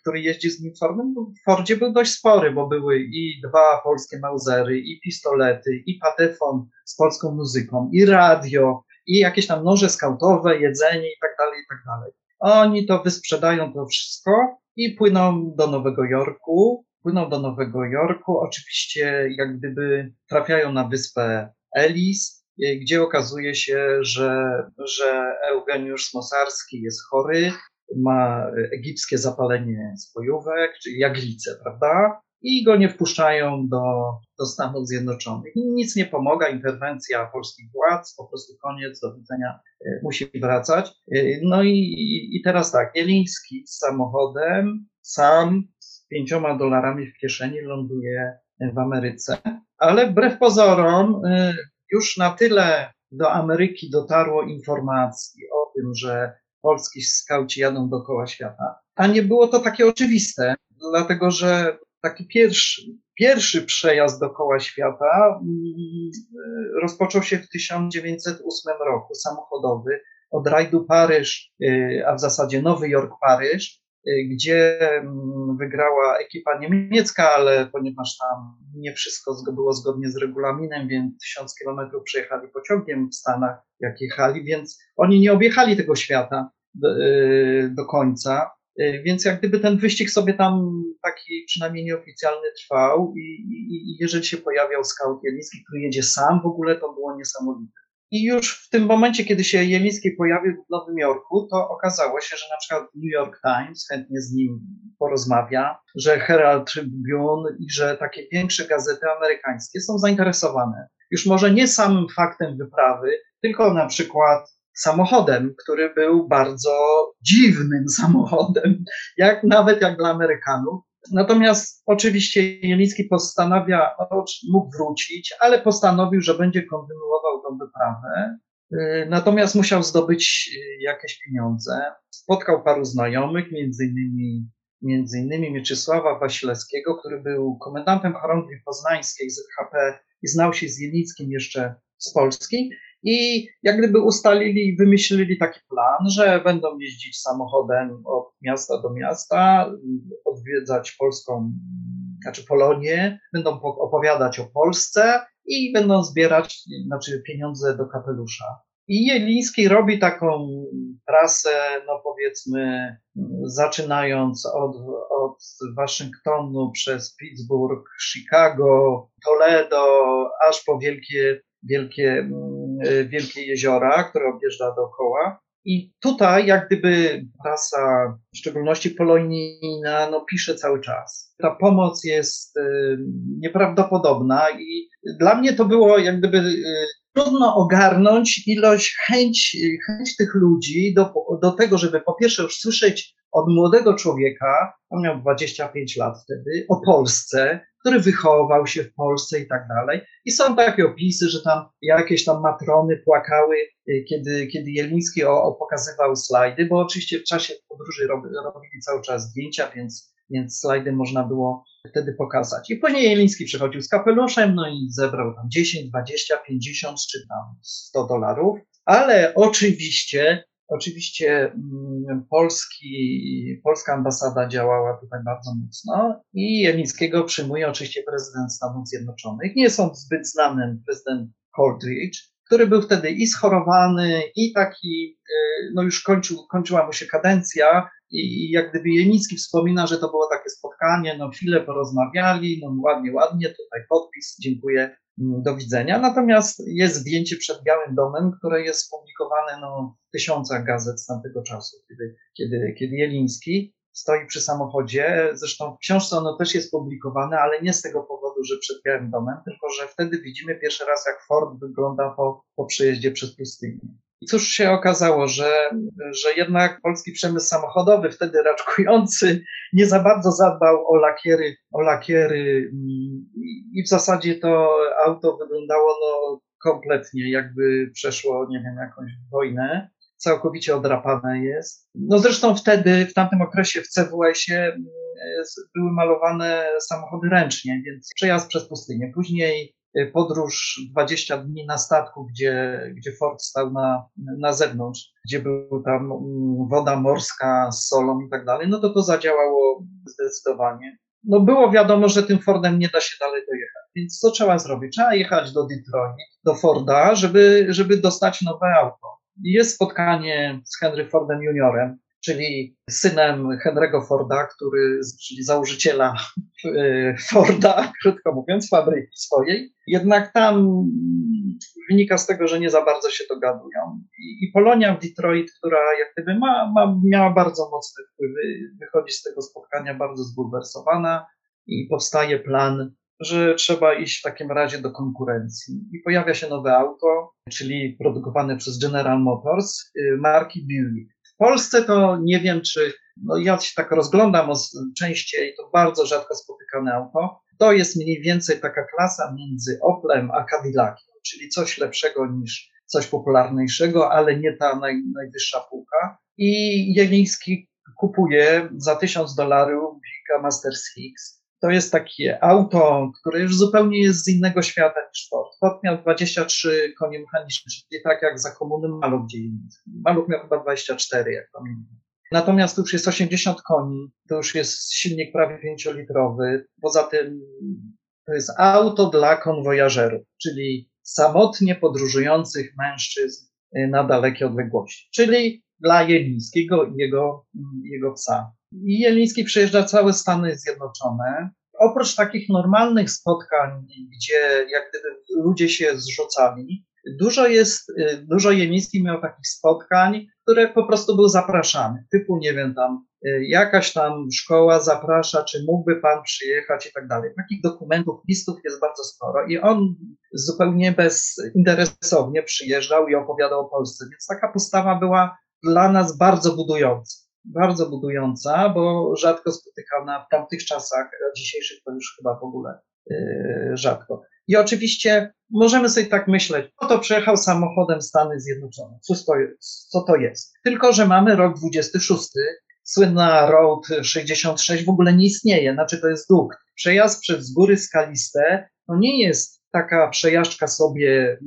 który jeździ z nim Fordem, w Fordzie był dość spory, bo były i dwa polskie Mausery, i pistolety, i patefon z polską muzyką, i radio, i jakieś tam noże skautowe, jedzenie i tak dalej, i tak dalej. Oni to wysprzedają to wszystko i płyną do Nowego Jorku. Płyną do Nowego Jorku, oczywiście jak gdyby trafiają na wyspę Ellis, gdzie okazuje się, że, że Eugeniusz Smosarski jest chory, ma egipskie zapalenie spojówek, czyli jaglicę, prawda? I go nie wpuszczają do, do Stanów Zjednoczonych. Nic nie pomaga, interwencja polskich władz, po prostu koniec, do widzenia, y, musi wracać. Y, no i, i teraz tak, Jeliński z samochodem, sam z pięcioma dolarami w kieszeni ląduje w Ameryce, ale wbrew pozorom już na tyle do Ameryki dotarło informacji o tym, że polski skauci jadą dookoła świata, a nie było to takie oczywiste, dlatego że taki pierwszy, pierwszy przejazd dookoła świata mm, rozpoczął się w 1908 roku, samochodowy, od rajdu Paryż, y, a w zasadzie Nowy Jork-Paryż, gdzie mm, wygrała ekipa niemiecka, ale ponieważ tam nie wszystko było zgodnie z regulaminem, więc tysiąc kilometrów przejechali pociągiem w Stanach, jak jechali, więc oni nie objechali tego świata do, y, do końca. Y, więc jak gdyby ten wyścig sobie tam taki przynajmniej nieoficjalny trwał i, i, i jeżeli się pojawiał scout Jeliński, który jedzie sam w ogóle, to było niesamowite. I już w tym momencie, kiedy się Jeliński pojawił w Nowym Jorku, to okazało się, że na przykład New York Times chętnie z nim porozmawia, że Herald Tribune i że takie większe gazety amerykańskie są zainteresowane. Już może nie samym faktem wyprawy, tylko na przykład samochodem, który był bardzo dziwnym samochodem, jak nawet jak dla Amerykanów, Natomiast oczywiście Jeliński postanawia, mógł wrócić, ale postanowił, że będzie kontynuował tą wyprawę. Y, natomiast musiał zdobyć y, jakieś pieniądze. Spotkał paru znajomych, między innymi, między innymi Mieczysława Wasilewskiego, który był komendantem chorągwi poznańskiej ZHP i znał się z Jelickim jeszcze z Polski. I jak gdyby ustalili wymyślili taki plan, że będą jeździć samochodem od miasta do miasta, odwiedzać polską, znaczy Polonię, będą opowiadać o Polsce i będą zbierać znaczy pieniądze do kapelusza. I Jeliński robi taką trasę, no powiedzmy, zaczynając od, od Waszyngtonu przez Pittsburgh, Chicago, Toledo, aż po wielkie, wielkie E, wielkie jeziora, które objeżdża dookoła. I tutaj, jak gdyby prasa, w szczególności polonijna, no, pisze cały czas. Ta pomoc jest y, nieprawdopodobna i dla mnie to było jak gdyby y, trudno ogarnąć ilość, chęć, chęć tych ludzi do, do tego, żeby po pierwsze już słyszeć od młodego człowieka, on miał 25 lat wtedy, o Polsce, który wychował się w Polsce i tak dalej. I są takie opisy, że tam jakieś tam matrony płakały, y, kiedy, kiedy Jeliński o, o pokazywał slajdy, bo oczywiście w czasie podróży rob, robili cały czas zdjęcia, więc, więc slajdy można było wtedy pokazać. I później Jeliński przychodził z kapeluszem, no i zebrał tam 10, 20, 50 czy tam 100 dolarów. Ale oczywiście Oczywiście mm, Polski, polska ambasada działała tutaj bardzo mocno i Jelińskiego przyjmuje oczywiście prezydent Stanów Zjednoczonych. Nie są zbyt znany prezydent Coldridge, który był wtedy i schorowany, i taki, e, no już kończył, kończyła mu się kadencja i jak gdyby Jenicki wspomina, że to było takie spotkanie, no chwilę porozmawiali, no ładnie, ładnie, tutaj podpis, dziękuję, do widzenia. Natomiast jest zdjęcie przed Białym Domem, które jest publikowane no, w tysiącach gazet z tamtego czasu, kiedy, kiedy, kiedy Jeliński stoi przy samochodzie. Zresztą w książce ono też jest publikowane, ale nie z tego powodu, że przed Białym Domem, tylko że wtedy widzimy pierwszy raz, jak Ford wygląda po, po przejeździe przez pustynię. I cóż się okazało, że, że jednak polski przemysł samochodowy, wtedy raczkujący, nie za bardzo zadbał o lakiery, o lakiery mm, i w zasadzie to auto wyglądało no, kompletnie jakby przeszło, nie wiem, jakąś wojnę. Całkowicie odrapane jest. No zresztą wtedy, w tamtym okresie w CWS-ie mm, były malowane samochody ręcznie, więc przejazd przez pustynię. Później podróż 20 dni na statku, gdzie, gdzie Ford stał na, na zewnątrz, gdzie był tam mm, woda morska z solą i tak dalej, no to to zadziałało zdecydowanie no było wiadomo, że tym Fordem nie da się dalej dojechać. Więc co trzeba zrobić? Trzeba jechać do Detroit, do Forda, żeby, żeby dostać nowe auto. Jest spotkanie z Henry Fordem juniorem, czyli synem Henry'ego Forda, który, czyli założyciela e, Forda, krótko mówiąc, fabryki swojej. Jednak tam wynika z tego, że nie za bardzo się dogadują. I, Polonia w Detroit, która jak gdyby ma, ma, miała bardzo mocne wpływy, wychodzi z tego spotkania bardzo zbulwersowana i powstaje plan, że trzeba iść w takim razie do konkurencji. I pojawia się nowe auto, czyli produkowane przez General Motors y, marki Buick. W Polsce to nie wiem, czy no ja się tak rozglądam częściej, to bardzo rzadko spotykane auto. To jest mniej więcej taka klasa między Oplem a Cadillaciem czyli coś lepszego niż coś popularniejszego, ale nie ta naj, najwyższa półka. I Jeliński kupuje za 1000 dolarów Bika Master Six. To jest takie auto, które już zupełnie jest z innego świata niż Ford. Ford miał 23 konie mechaniczne, czyli tak jak za komuny Maluch gdzie miał chyba 24, jak pamiętam. Natomiast tu już jest 80 koni, to już jest silnik prawie 5-litrowy. Poza tym to jest auto dla konwojażerów, czyli samotnie podróżujących mężczyzn y, na dalekie odległości, czyli dla Jelińskiego i jego, jego psa. I Jeliński przejeżdża całe Stany Zjednoczone. Oprócz takich normalnych spotkań, gdzie jak gdyby ludzie się zrzucali, Dużo jest, y, dużo Jemiński miał takich spotkań, które po prostu był zapraszany. Typu, nie wiem, tam y, jakaś tam szkoła zaprasza, czy mógłby pan przyjechać i tak dalej. Takich dokumentów, listów jest bardzo sporo i on zupełnie bezinteresownie przyjeżdżał i opowiadał o Polsce, więc taka postawa była dla nas bardzo budująca. Bardzo budująca, bo rzadko spotykana w tamtych czasach, dzisiejszych to już chyba w ogóle yy, rzadko. I oczywiście możemy sobie tak myśleć, no to przejechał samochodem Stany Zjednoczone. Co to, jest? co to jest? Tylko, że mamy rok 26, słynna Road 66 w ogóle nie istnieje, znaczy to jest dług. Przejazd przez góry skaliste to nie jest taka przejażdżka sobie,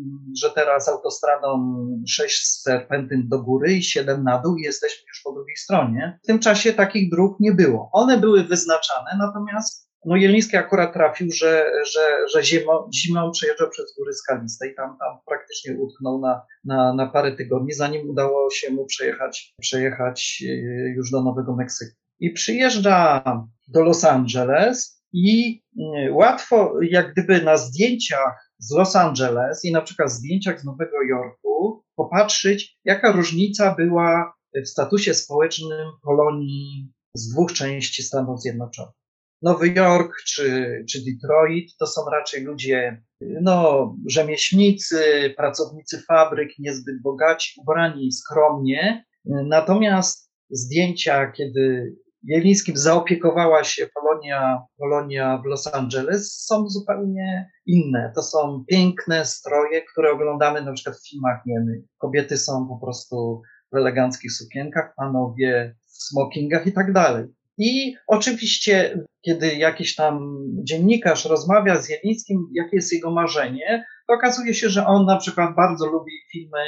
że teraz autostradą 6 serpentyn do góry i 7 na dół i jesteśmy już po drugiej stronie. W tym czasie takich dróg nie było. One były wyznaczane, natomiast no Jeliński akurat trafił, że, że, że zimą, zimą przejeżdżał przez góry skaliste i tam, tam praktycznie utknął na, na, na parę tygodni, zanim udało się mu przejechać, przejechać e, już do Nowego Meksyku. I przyjeżdża do Los Angeles i e, łatwo, jak gdyby na zdjęciach z Los Angeles i na przykład zdjęciach z Nowego Jorku popatrzeć, jaka różnica była w statusie społecznym Polonii z dwóch części Stanów Zjednoczonych. Nowy Jork czy, czy Detroit to są raczej ludzie, no, rzemieślnicy, pracownicy fabryk, niezbyt bogaci, ubrani skromnie. Natomiast zdjęcia, kiedy Jelińskim zaopiekowała się Polonia, Polonia w Los Angeles, są zupełnie inne. To są piękne stroje, które oglądamy na przykład w filmach niemych. Kobiety są po prostu w eleganckich sukienkach, panowie w smokingach i tak dalej. I oczywiście, kiedy jakiś tam dziennikarz rozmawia z Jelińskim, jakie jest jego marzenie, to okazuje się, że on na przykład bardzo lubi filmy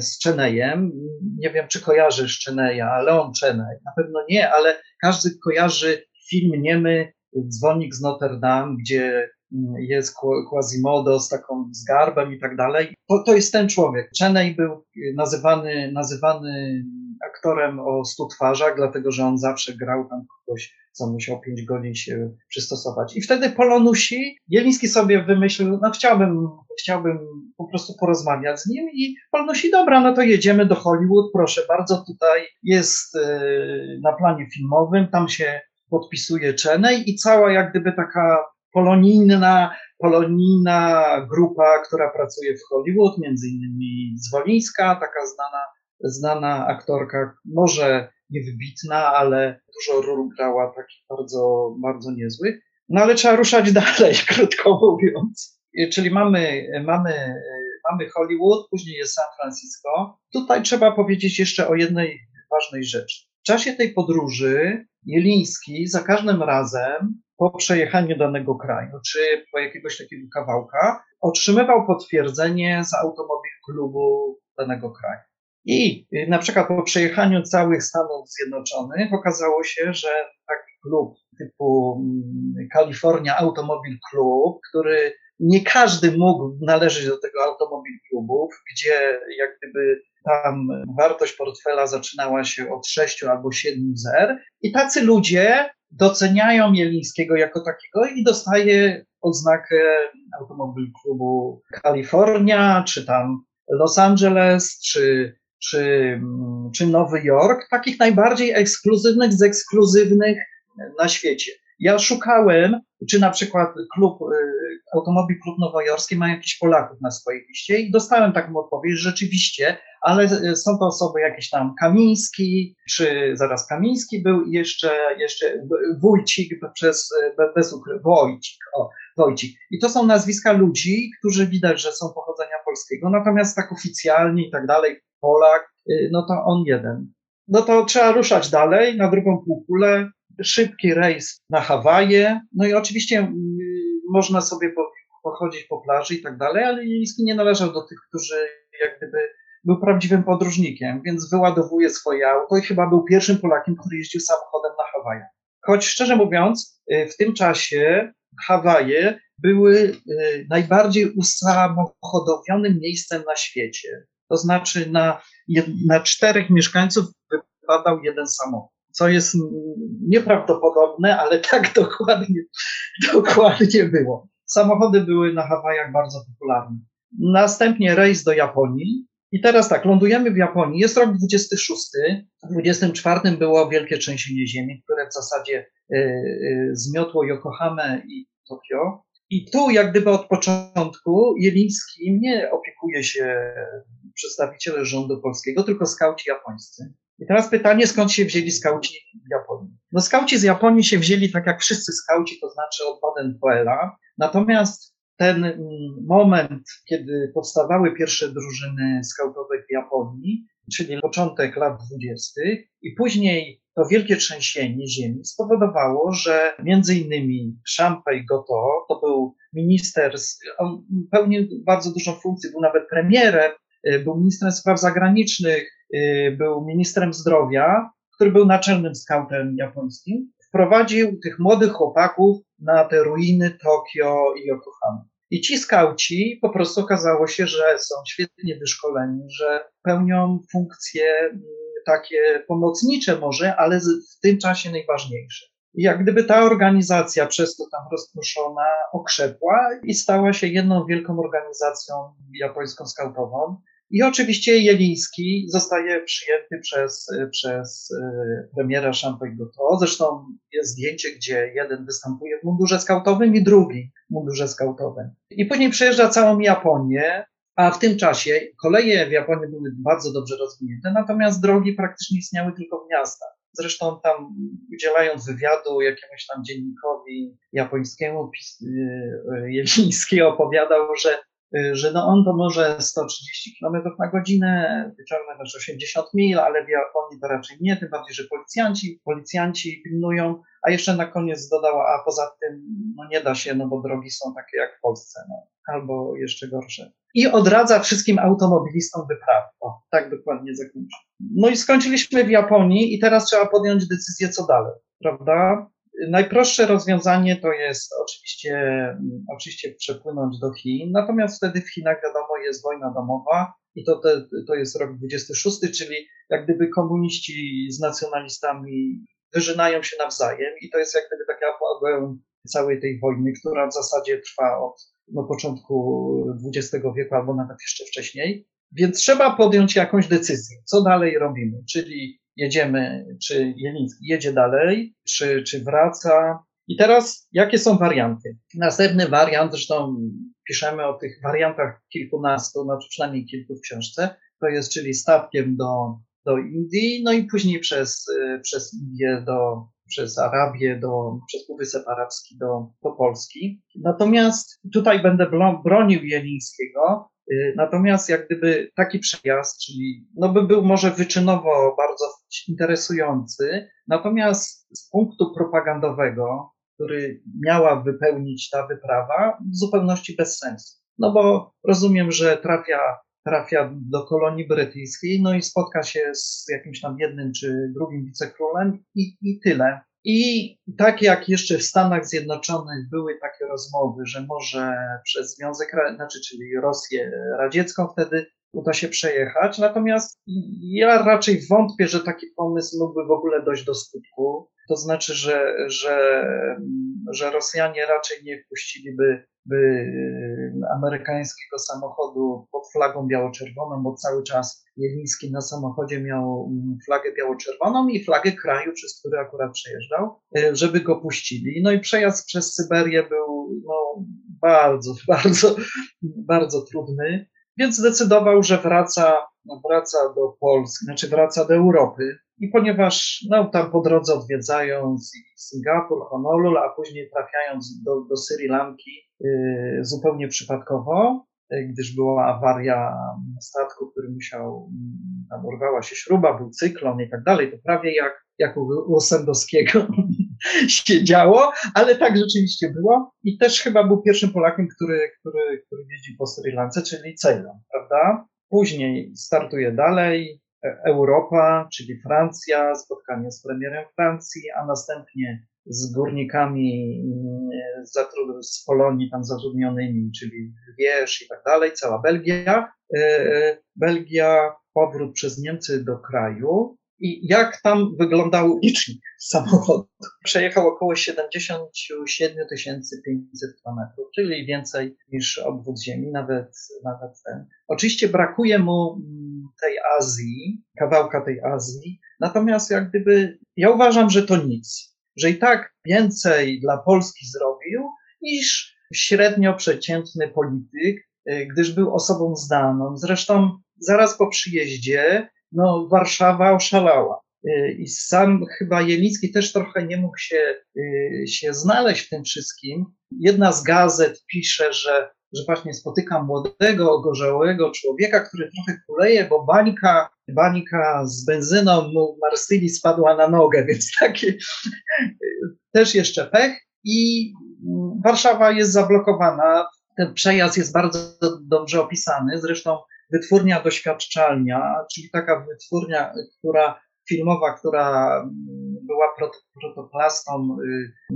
z Chenejem. Nie wiem, czy kojarzy Cheneya, Leon Chenej. Na pewno nie, ale każdy kojarzy film niemy Dzwonik z Notre Dame, gdzie jest Quasimodo z taką zgarbem i tak dalej. To, to jest ten człowiek. Chenej był nazywany, nazywany aktorem o stu twarzach, dlatego że on zawsze grał tam kogoś, co musiał pięć godzin się przystosować. I wtedy Polonusi, Jeliński sobie wymyślił, no chciałbym, chciałbym po prostu porozmawiać z nim i Polonusi, dobra, no to jedziemy do Hollywood, proszę bardzo, tutaj jest e, na planie filmowym, tam się podpisuje Chenej i cała jak gdyby taka polonijna, polonijna grupa, która pracuje w Hollywood, między innymi Zwolińska, taka znana, znana aktorka, może niewybitna, ale dużo ról grała takich bardzo, bardzo niezłych. No ale trzeba ruszać dalej, krótko mówiąc. Czyli mamy, mamy, mamy Hollywood, później jest San Francisco. Tutaj trzeba powiedzieć jeszcze o jednej ważnej rzeczy. W czasie tej podróży Jeliński za każdym razem po przejechaniu danego kraju, czy po jakiegoś takiego kawałka, otrzymywał potwierdzenie z automobil klubu danego kraju. I na przykład po przejechaniu całych Stanów Zjednoczonych okazało się, że taki klub typu mm, California Automobil Club, który nie każdy mógł należeć do tego automobil klubów, gdzie jak gdyby tam wartość portfela zaczynała się od 6 albo 7 zer. I tacy ludzie doceniają Jelińskiego jako takiego i dostaje odznakę automobil klubu Kalifornia, czy tam Los Angeles, czy, czy, czy Nowy Jork, takich najbardziej ekskluzywnych z ekskluzywnych na świecie. Ja szukałem, czy na przykład klub, y, Automobil Klub Nowojorski ma jakichś Polaków na swojej liście i dostałem taką odpowiedź, rzeczywiście, ale y, są to osoby jakieś tam Kamiński, czy zaraz Kamiński był jeszcze, jeszcze Wójcik przez, y, bez Wojcik, o, Wojcik. I to są nazwiska ludzi, którzy widać, że są pochodzenia polskiego, natomiast tak oficjalnie i tak dalej, Polak, no to on jeden. No to trzeba ruszać dalej na drugą półkulę, szybki rejs na Hawaje. No i oczywiście mm, można sobie pochodzić po plaży i tak dalej, ale Jeliński nie należał do tych, którzy jak gdyby był prawdziwym podróżnikiem, więc wyładowuje swoje auto i chyba był pierwszym Polakiem, który jeździł samochodem na Hawaje. Choć szczerze mówiąc, y, w tym czasie Hawaje były y, najbardziej usamochodowionym miejscem na świecie. To znaczy na, na czterech mieszkańców wypadał jeden samochód co jest nieprawdopodobne, ale tak dokładnie, dokładnie było. Samochody były na Hawajach bardzo popularne. Następnie rejs do Japonii. I teraz tak, lądujemy w Japonii. Jest rok 26. W 24 było wielkie trzęsienie ziemi, które w zasadzie y, y, zmiotło Yokohamę i Tokio. I tu, jak gdyby od początku, Jeliński nie opiekuje się przedstawicielem rządu polskiego, tylko skauci japońscy. I teraz pytanie, skąd się wzięli skauci w Japonii? No skauci z Japonii się wzięli tak jak wszyscy skauci, to znaczy od Baden-Powella. Natomiast ten mm, moment, kiedy powstawały pierwsze drużyny skautowe w Japonii, czyli początek lat dwudziestych i później to wielkie trzęsienie ziemi spowodowało, że między innymi Szampej Goto, to był minister, on pełnił bardzo dużą funkcję, był nawet premierem, y, był ministrem spraw zagranicznych, Y, był ministrem zdrowia, który był naczelnym skautem japońskim, wprowadził tych młodych chłopaków na te ruiny Tokio i Yokohama. I ci skauci po prostu okazało się, że są świetnie wyszkoleni, że pełnią funkcje mm, takie pomocnicze może, ale w tym czasie najważniejsze. Jak gdyby ta organizacja przez to tam rozproszona okrzepła i stała się jedną wielką organizacją japońską skautową. I oczywiście Jeliński zostaje przyjęty przez, przez e, premiera Champagne Goto. Zresztą jest zdjęcie, gdzie jeden występuje w mundurze skautowym i drugi w mundurze skautowym. I później przejeżdża całą Japonię, a w tym czasie koleje w Japonii były bardzo dobrze rozwinięte, natomiast drogi praktycznie istniały tylko w miastach. Zresztą tam udzielając wywiadu jakiemuś tam dziennikowi japońskiemu, e, e, Jeliński opowiadał, że Y, że no on to może 130 km na godzinę wyciągnąć 80 mil, ale w Japonii to raczej nie, tym bardziej, że policjanci, policjanci pilnują, a jeszcze na koniec dodała, a poza tym no nie da się, no bo drogi są takie jak w Polsce, no, albo jeszcze gorsze. I odradza wszystkim automobilistom wyprawy. O, tak dokładnie zakończę. No i skończyliśmy w Japonii i teraz trzeba podjąć decyzję, co dalej, prawda? Najprostsze rozwiązanie to jest oczywiście, oczywiście przepłynąć do Chin, natomiast wtedy w Chinach wiadomo jest wojna domowa i to, te, to jest rok 26, czyli jak gdyby komuniści z nacjonalistami wyżynają się nawzajem i to jest jak gdyby taka apogeum całej tej wojny, która w zasadzie trwa od no, początku XX wieku albo nawet jeszcze wcześniej. Więc trzeba podjąć jakąś decyzję, co dalej robimy, czyli jedziemy, czy Jeliński jedzie dalej, czy, czy wraca. I teraz jakie są warianty? Następny wariant, zresztą piszemy o tych wariantach kilkunastu, no przynajmniej kilku w książce, to jest czyli statkiem do, do Indii, no i później przez, przez Indię do, przez Arabię, do, przez Półwysep Arabski do, do Polski. Natomiast tutaj będę bronił Jelińskiego, y, natomiast jak gdyby taki przejazd, czyli no by był może wyczynowo bardzo interesujący, natomiast z punktu propagandowego, który miała wypełnić ta wyprawa, w zupełności bez sensu. No bo rozumiem, że trafia trafia do kolonii brytyjskiej, no i spotka się z jakimś tam jednym czy drugim wicekrólem i, i tyle. I tak jak jeszcze w Stanach Zjednoczonych były takie rozmowy, że może przez Związek, znaczy, czyli Rosję radziecką wtedy uda się przejechać, natomiast ja raczej wątpię, że taki pomysł mógłby w ogóle dojść do skutku. To znaczy, że, że, że Rosjanie raczej nie wpuściliby by amerykańskiego samochodu pod flagą biało-czerwoną, bo cały czas Jeliński na samochodzie miał flagę biało-czerwoną i flagę kraju, przez który akurat przejeżdżał, żeby go puścili. No i przejazd przez Syberię był no, bardzo, bardzo, bardzo trudny, więc zdecydował, że wraca, wraca do Polski, znaczy wraca do Europy. I ponieważ no, tam po drodze odwiedzając Singapur, Honolulu, a później trafiając do, do Sri Lanki yy, zupełnie przypadkowo, yy, gdyż była awaria statku, który musiał, yy, tam urwała się śruba, był cyklon i tak dalej, to prawie jak, jak u Łosendowskiego się działo, ale tak rzeczywiście było. I też chyba był pierwszym Polakiem, który, który, który jeździ po Sri Lance, czyli Ceylon, prawda? Później startuje dalej, Europa, czyli Francja, spotkanie z premierem Francji, a następnie z górnikami mm, z Polonii tam zatrudnionymi, czyli Wierz i tak dalej, cała Belgia. E, e, Belgia, powrót przez Niemcy do kraju. I jak tam wyglądał licznik samochodu? Przejechał około 77 500 km, czyli więcej niż obwód Ziemi, nawet, nawet ten. Oczywiście brakuje mu mm, tej Azji, kawałka tej Azji, natomiast jak gdyby, ja uważam, że to nic, że i tak więcej dla Polski zrobił niż średnio przeciętny polityk, y, gdyż był osobą znaną. Zresztą zaraz po przyjeździe no, Warszawa oszalała. Y, I sam chyba Jelicki też trochę nie mógł się, y, się znaleźć w tym wszystkim. Jedna z gazet pisze, że, że właśnie spotyka młodego, ogorzałego człowieka, który trochę kuleje, bo bańka, bańka z benzyną mu Marsylii spadła na nogę, więc taki też jeszcze pech. I mm, Warszawa jest zablokowana. Ten przejazd jest bardzo dobrze opisany. Zresztą wytwórnia doświadczalnia, czyli taka wytwórnia, która filmowa, która mm, była protoplastą y,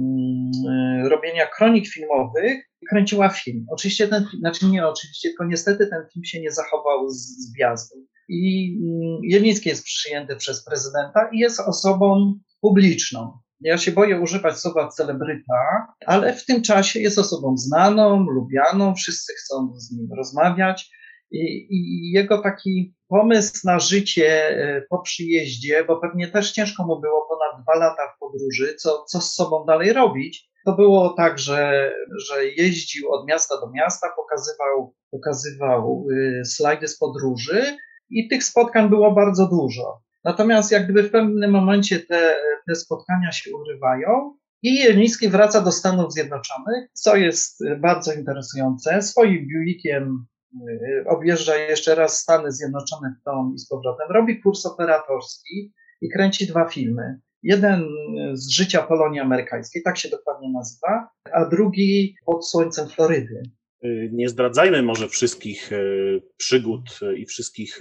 y, robienia kronik filmowych, kręciła film. Oczywiście ten znaczy nie oczywiście, tylko niestety ten film się nie zachował z, z gwiazdą. I mm, Jeliński jest przyjęty przez prezydenta i jest osobą publiczną. Ja się boję używać słowa celebryta, ale w tym czasie jest osobą znaną, lubianą, wszyscy chcą z nim rozmawiać. I, jego taki pomysł na życie e, po przyjeździe, bo pewnie też ciężko mu było ponad dwa lata w podróży, co, co z sobą dalej robić, to było tak, że, że jeździł od miasta do miasta, pokazywał, pokazywał y, slajdy z podróży i tych spotkań było bardzo dużo. Natomiast jak gdyby w pewnym momencie te, te spotkania się urywają i Jeliński wraca do Stanów Zjednoczonych, co jest bardzo interesujące. Swoim Buickiem objeżdża jeszcze raz Stany Zjednoczone w tom i z powrotem, robi kurs operatorski i kręci dwa filmy. Jeden z życia Polonii Amerykańskiej, tak się dokładnie nazywa, a drugi pod słońcem Florydy. Y, nie zdradzajmy może wszystkich y, przygód i wszystkich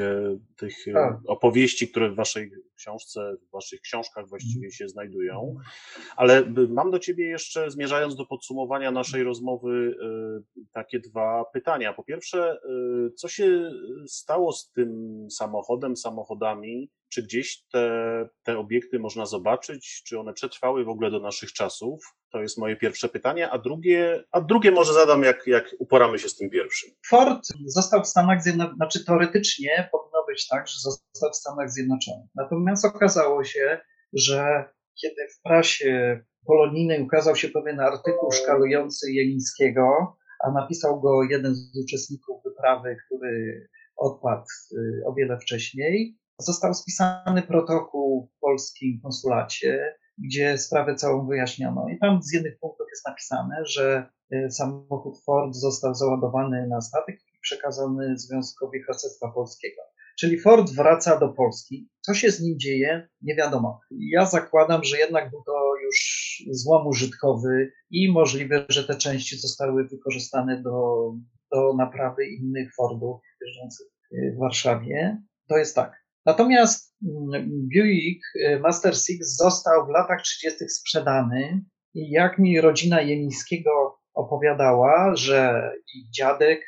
tych tak. opowieści, które w waszej książce, w waszych książkach właściwie się znajdują. Ale mam do ciebie jeszcze, zmierzając do podsumowania naszej rozmowy, takie dwa pytania. Po pierwsze, co się stało z tym samochodem, samochodami? Czy gdzieś te, te obiekty można zobaczyć? Czy one przetrwały w ogóle do naszych czasów? To jest moje pierwsze pytanie. A drugie, a drugie może zadam, jak, jak uporamy się z tym pierwszym. Ford został w Stanach Zjednoczonych, znaczy teoretycznie powinno być tak, że został w Stanach Zjednoczonych. Natomiast okazało się, że kiedy w prasie polonijnej ukazał się pewien artykuł szkalujący Jelińskiego, a napisał go jeden z uczestników wyprawy, który odpadł y, o wiele wcześniej, został spisany protokół w polskim konsulacie, gdzie sprawę całą wyjaśniono. I tam z jednych punktów jest napisane, że y, samochód Ford został załadowany na statek i przekazany Związkowi Harcerstwa Polskiego. Czyli Ford wraca do Polski. Co się z nim dzieje, nie wiadomo. Ja zakładam, że jednak był to już złom użytkowy i możliwe, że te części zostały wykorzystane do, do naprawy innych Fordów jeżdżących w Warszawie. To jest tak. Natomiast Buick y, Master Six został w latach 30. sprzedany i jak mi rodzina Jemińskiego opowiadała, że ich dziadek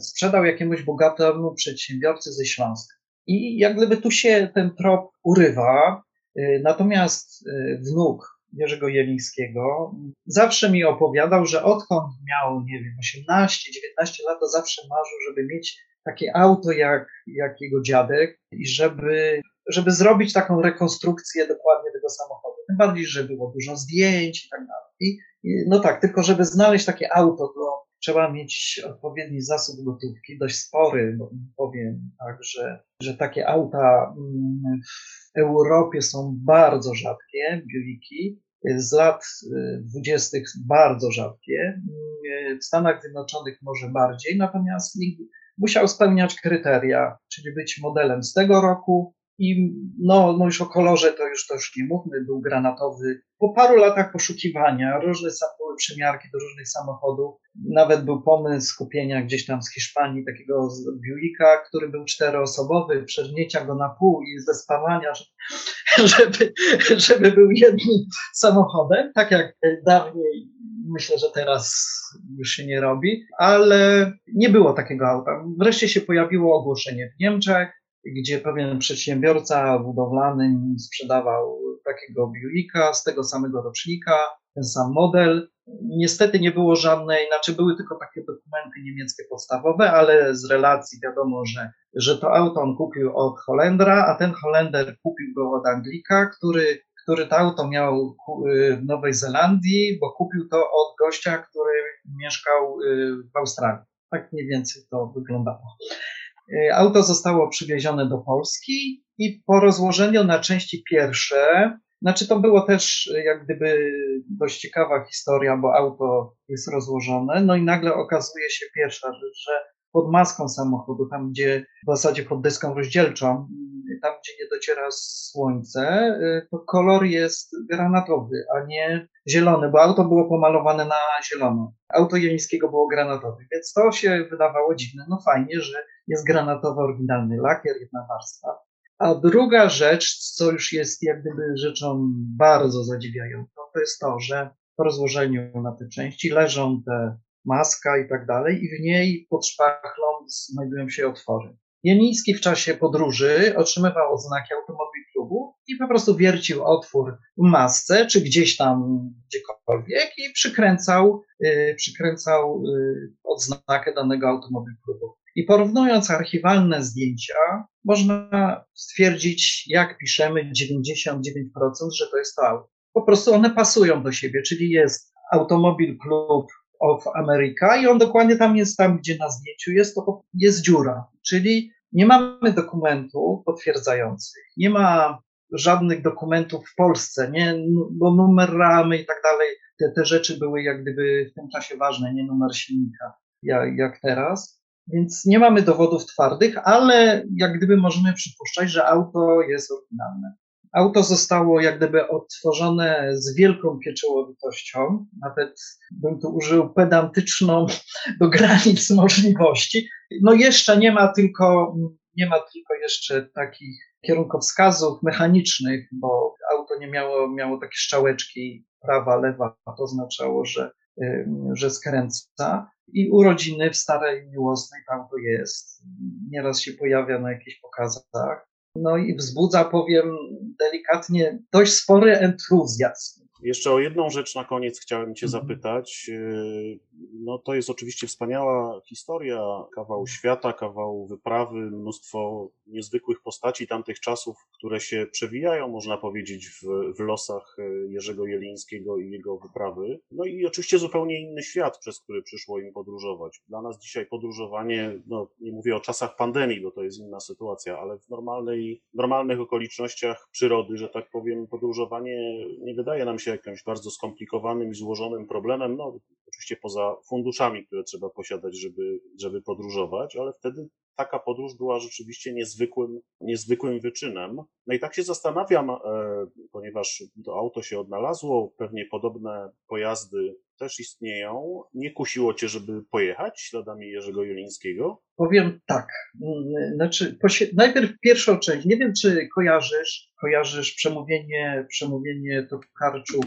sprzedał jakiemuś bogatemu przedsiębiorcy ze Śląska. I jak gdyby tu się ten trop urywa, y, natomiast y, wnuk Jerzego Jelińskiego zawsze mi opowiadał, że odkąd miał, nie wiem, 18-19 lat, to zawsze marzył, żeby mieć takie auto jak, jak jego dziadek i żeby, żeby zrobić taką rekonstrukcję dokładnie tego samochodu. Tym bardziej, że było dużo zdjęć i tak dalej. I, no tak, tylko żeby znaleźć takie auto, to trzeba mieć odpowiedni zasób gotówki, dość spory, powiem tak, że, że takie auta mm, w Europie są bardzo rzadkie, Buicki, z lat y, dwudziestych bardzo rzadkie, w Stanach Zjednoczonych może bardziej, natomiast musiał spełniać kryteria, czyli być modelem z tego roku i no, no już o kolorze to już, to już nie mówmy, był granatowy. Po paru latach poszukiwania, różne były przymiarki do różnych samochodów, nawet był pomysł kupienia gdzieś tam z Hiszpanii takiego Buicka, który był czteroosobowy, przernięcia go na pół i zespawania, żeby, żeby był jednym samochodem, tak jak dawniej myślę, że teraz już się nie robi, ale nie było takiego auta. Wreszcie się pojawiło ogłoszenie w Niemczech, gdzie pewien przedsiębiorca budowlany sprzedawał takiego Buicka z tego samego rocznika, ten sam model. Niestety nie było żadnej, znaczy były tylko takie dokumenty niemieckie podstawowe, ale z relacji wiadomo, że, że to auto on kupił od Holendra, a ten Holender kupił go od Anglika, który, który to auto miał y, w Nowej Zelandii, bo kupił to od gościa, który mieszkał y, w Australii. Tak mniej więcej to wyglądało. Y, auto zostało przywiezione do Polski i po rozłożeniu na części pierwsze, znaczy to było też jak gdyby dość ciekawa historia, bo auto jest rozłożone, no i nagle okazuje się pierwsza rzecz, że pod maską samochodu, tam gdzie w zasadzie pod deską rozdzielczą, tam gdzie nie dociera słońce, to kolor jest granatowy, a nie zielony, bo auto było pomalowane na zielono. Auto Jelińskiego było granatowe, więc to się wydawało dziwne. No fajnie, że jest granatowy oryginalny lakier, jedna warstwa. A druga rzecz, co już jest jak gdyby rzeczą bardzo zadziwiającą, to jest to, że po rozłożeniu na te części leżą te maska i tak dalej i w niej pod szpachlą znajdują się otwory. Jemiński w czasie podróży otrzymywał oznaki automobil klubu i po prostu wiercił otwór w masce, czy gdzieś tam, gdziekolwiek i przykręcał, yy, przykręcał yy, odznakę danego automobil klubu. I porównując archiwalne zdjęcia, można stwierdzić, jak piszemy 99%, że to jest to auto. Po prostu one pasują do siebie, czyli jest automobil klub of America i on dokładnie tam jest, tam gdzie na zdjęciu jest, to jest dziura. Czyli nie mamy dokumentów potwierdzających, nie ma żadnych dokumentów w Polsce, nie, bo numer ramy i tak dalej, te, te rzeczy były jak gdyby w tym czasie ważne, nie numer silnika, jak, jak teraz. Więc nie mamy dowodów twardych, ale jak gdyby możemy przypuszczać, że auto jest oryginalne. Auto zostało jak gdyby odtworzone z wielką pieczołowitością, nawet bym tu użył pedantyczną do granic możliwości. No jeszcze nie ma tylko, nie ma tylko jeszcze takich kierunkowskazów mechanicznych, bo auto nie miało, miało takie szczałeczki prawa, lewa, to oznaczało, że, że skręca. I urodziny w Starej Miłosnej tam to jest. Nieraz się pojawia na jakichś pokazach. No i wzbudza, powiem delikatnie, dość spory entuzjazm. Jeszcze o jedną rzecz na koniec chciałem Cię Mhm. zapytać. Yy, No to jest oczywiście wspaniała historia, kawał świata, kawał wyprawy, mnóstwo niezwykłych postaci tamtych czasów, które się przewijają, można powiedzieć, w, w losach yy, Jerzego Jelińskiego i jego wyprawy. No i oczywiście zupełnie inny świat, przez który przyszło im podróżować. Dla nas dzisiaj podróżowanie, no nie mówię o czasach pandemii, bo to jest inna sytuacja, ale w normalnej, normalnych okolicznościach przyrody, że tak powiem, podróżowanie nie wydaje nam się jakimś bardzo skomplikowanym i złożonym problemem. No, oczywiście poza funduszami, które trzeba posiadać, żeby, żeby podróżować, ale wtedy taka podróż była rzeczywiście niezwykłym, niezwykłym wyczynem. No i tak się zastanawiam, e, ponieważ to auto się odnalazło, pewnie podobne pojazdy też istnieją. Nie kusiło cię, żeby pojechać śladami Jerzego Jelińskiego? Powiem tak. Znaczy, najpierw pierwszą część. Nie wiem, czy kojarzysz, kojarzysz przemówienie, przemówienie Tokarczuk.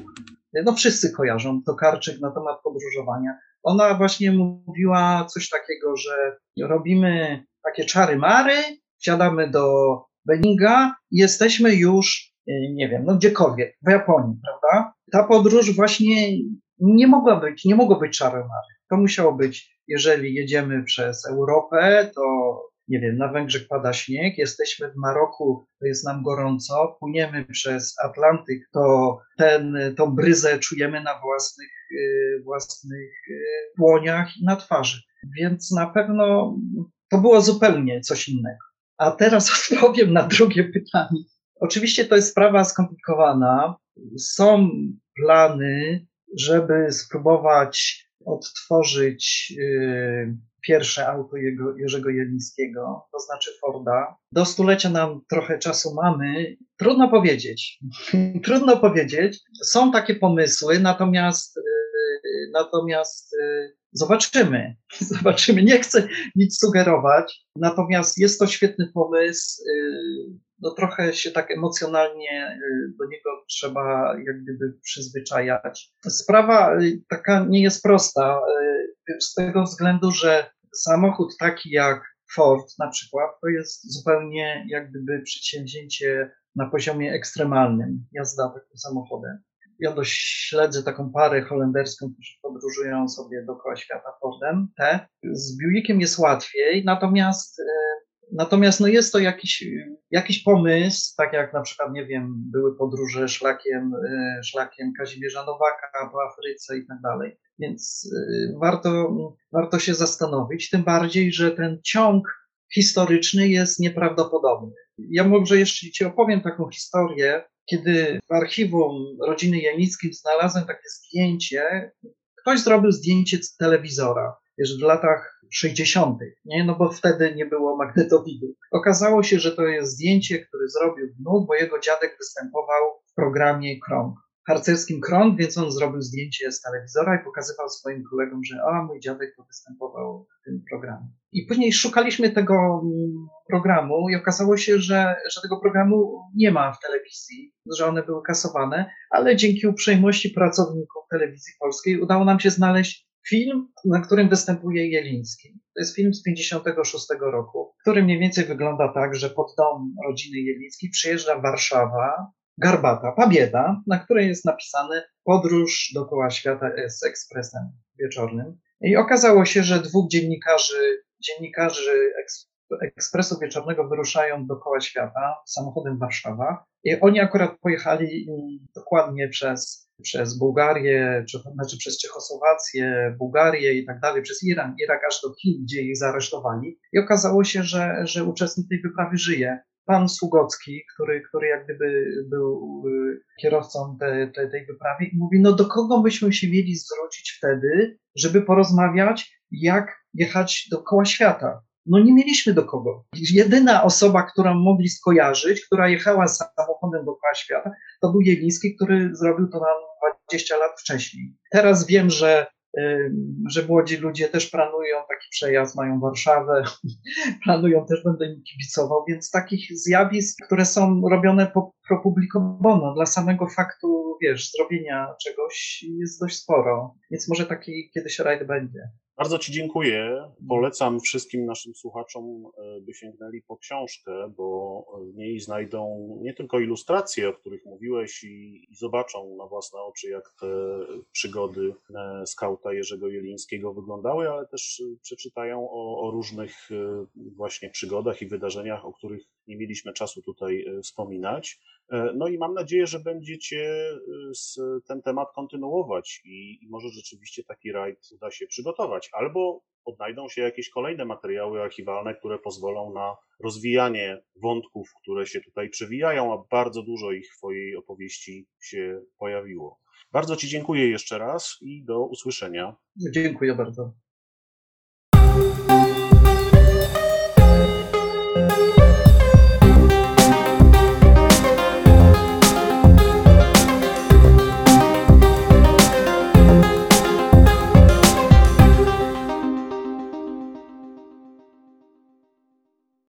No wszyscy kojarzą Tokarczyk na temat podróżowania. Ona właśnie mówiła coś takiego, że robimy takie czary mary, wsiadamy do Beninga i jesteśmy już, y, nie wiem, no gdziekolwiek, w Japonii, prawda? Ta podróż właśnie nie mogła być, nie mogło być czary mary. To musiało być jeżeli jedziemy przez Europę, to nie wiem, na Węgrzech pada śnieg, jesteśmy w Maroku, to jest nam gorąco, płyniemy przez Atlantyk, to ten, tą bryzę czujemy na własnych, y, własnych y, dłoniach i na twarzy. Więc na pewno to było zupełnie coś innego. A teraz odpowiem na drugie pytanie. Oczywiście to jest sprawa skomplikowana. Są plany, żeby spróbować odtworzyć y, pierwsze auto jego, Jerzego Jelińskiego, to znaczy Forda. Do stulecia nam trochę czasu mamy. Trudno powiedzieć. Trudno powiedzieć. Są takie pomysły, natomiast, y, natomiast y, zobaczymy. Zobaczymy. Nie chcę nic sugerować, natomiast jest to świetny pomysł. y, No trochę się tak emocjonalnie y, do niego trzeba jak gdyby przyzwyczajać. Sprawa y, taka nie jest prosta z tego względu, że samochód taki jak Ford na przykład to jest zupełnie jak gdyby przedsięwzięcie na poziomie ekstremalnym, jazda takim samochodem. Ja dość śledzę taką parę holenderską, którzy podróżują sobie dookoła świata Fordem. Te. Z Buickiem jest łatwiej, natomiast, e, natomiast no jest to jakiś, jakiś pomysł, tak jak na przykład, nie wiem, były podróże szlakiem, e, szlakiem Kazimierza Nowaka po Afryce i tak dalej. Więc e, warto, warto się zastanowić, tym bardziej, że ten ciąg historyczny jest nieprawdopodobny. Ja może jeszcze Ci opowiem taką historię, kiedy w archiwum rodziny Janickiej znalazłem takie zdjęcie, ktoś zrobił zdjęcie z telewizora, wiesz, w latach 60., nie? no bo wtedy nie było magnetowidu. Okazało się, że to jest zdjęcie, które zrobił wnuk, bo jego dziadek występował w programie Krąg harcerskim krąg, więc on zrobił zdjęcie z telewizora i pokazywał swoim kolegom, że a mój dziadek to występował w tym programie. I później szukaliśmy tego programu i okazało się, że, że tego programu nie ma w telewizji, że one były kasowane, ale dzięki uprzejmości pracowników telewizji polskiej udało nam się znaleźć film, na którym występuje Jeliński. To jest film z 56 roku, który mniej więcej wygląda tak, że pod dom rodziny Jelińskiej przyjeżdża Warszawa, Garbata, Pabieda, na której jest napisane podróż dookoła świata z ekspresem wieczornym. I okazało się, że dwóch dziennikarzy, dziennikarzy eks, ekspresu wieczornego wyruszają dookoła świata samochodem Warszawa. I oni akurat pojechali dokładnie przez, przez Bułgarię, czy, znaczy przez Czechosłowację, Bułgarię i tak dalej, przez Iran, Irak aż do Chin, gdzie ich zaresztowali. I okazało się, że, że uczestnik tej wyprawy żyje pan Sługocki, który, który jak gdyby był kierowcą te, te, tej wyprawy i mówi, no do kogo byśmy się mieli zwrócić wtedy, żeby porozmawiać, jak jechać dookoła świata. No nie mieliśmy do kogo. Jedyna osoba, którą mogli skojarzyć, która jechała samochodem dookoła świata, to był Jeliński, który zrobił to nam 20 lat wcześniej. Teraz wiem, że że młodzi ludzie też planują taki przejazd, mają Warszawę, planują też, będę im kibicował, więc takich zjawisk, które są robione po, pro publico bono, dla samego faktu, wiesz, zrobienia czegoś jest dość sporo, więc może taki kiedyś rajd będzie. Bardzo Ci dziękuję. Polecam wszystkim naszym słuchaczom, e, by sięgnęli po książkę, bo w niej znajdą nie tylko ilustracje, o których mówiłeś, i, i zobaczą na własne oczy, jak te przygody e, skauta Jerzego Jelińskiego wyglądały, ale też przeczytają o, o różnych e, właśnie przygodach i wydarzeniach, o których nie mieliśmy czasu tutaj wspominać. No i mam nadzieję, że będziecie ten temat kontynuować i, i może rzeczywiście taki rajd uda się przygotować albo odnajdą się jakieś kolejne materiały archiwalne, które pozwolą na rozwijanie wątków, które się tutaj przewijają, a bardzo dużo ich w Twojej opowieści się pojawiło. Bardzo Ci dziękuję jeszcze raz i do usłyszenia. Dziękuję bardzo.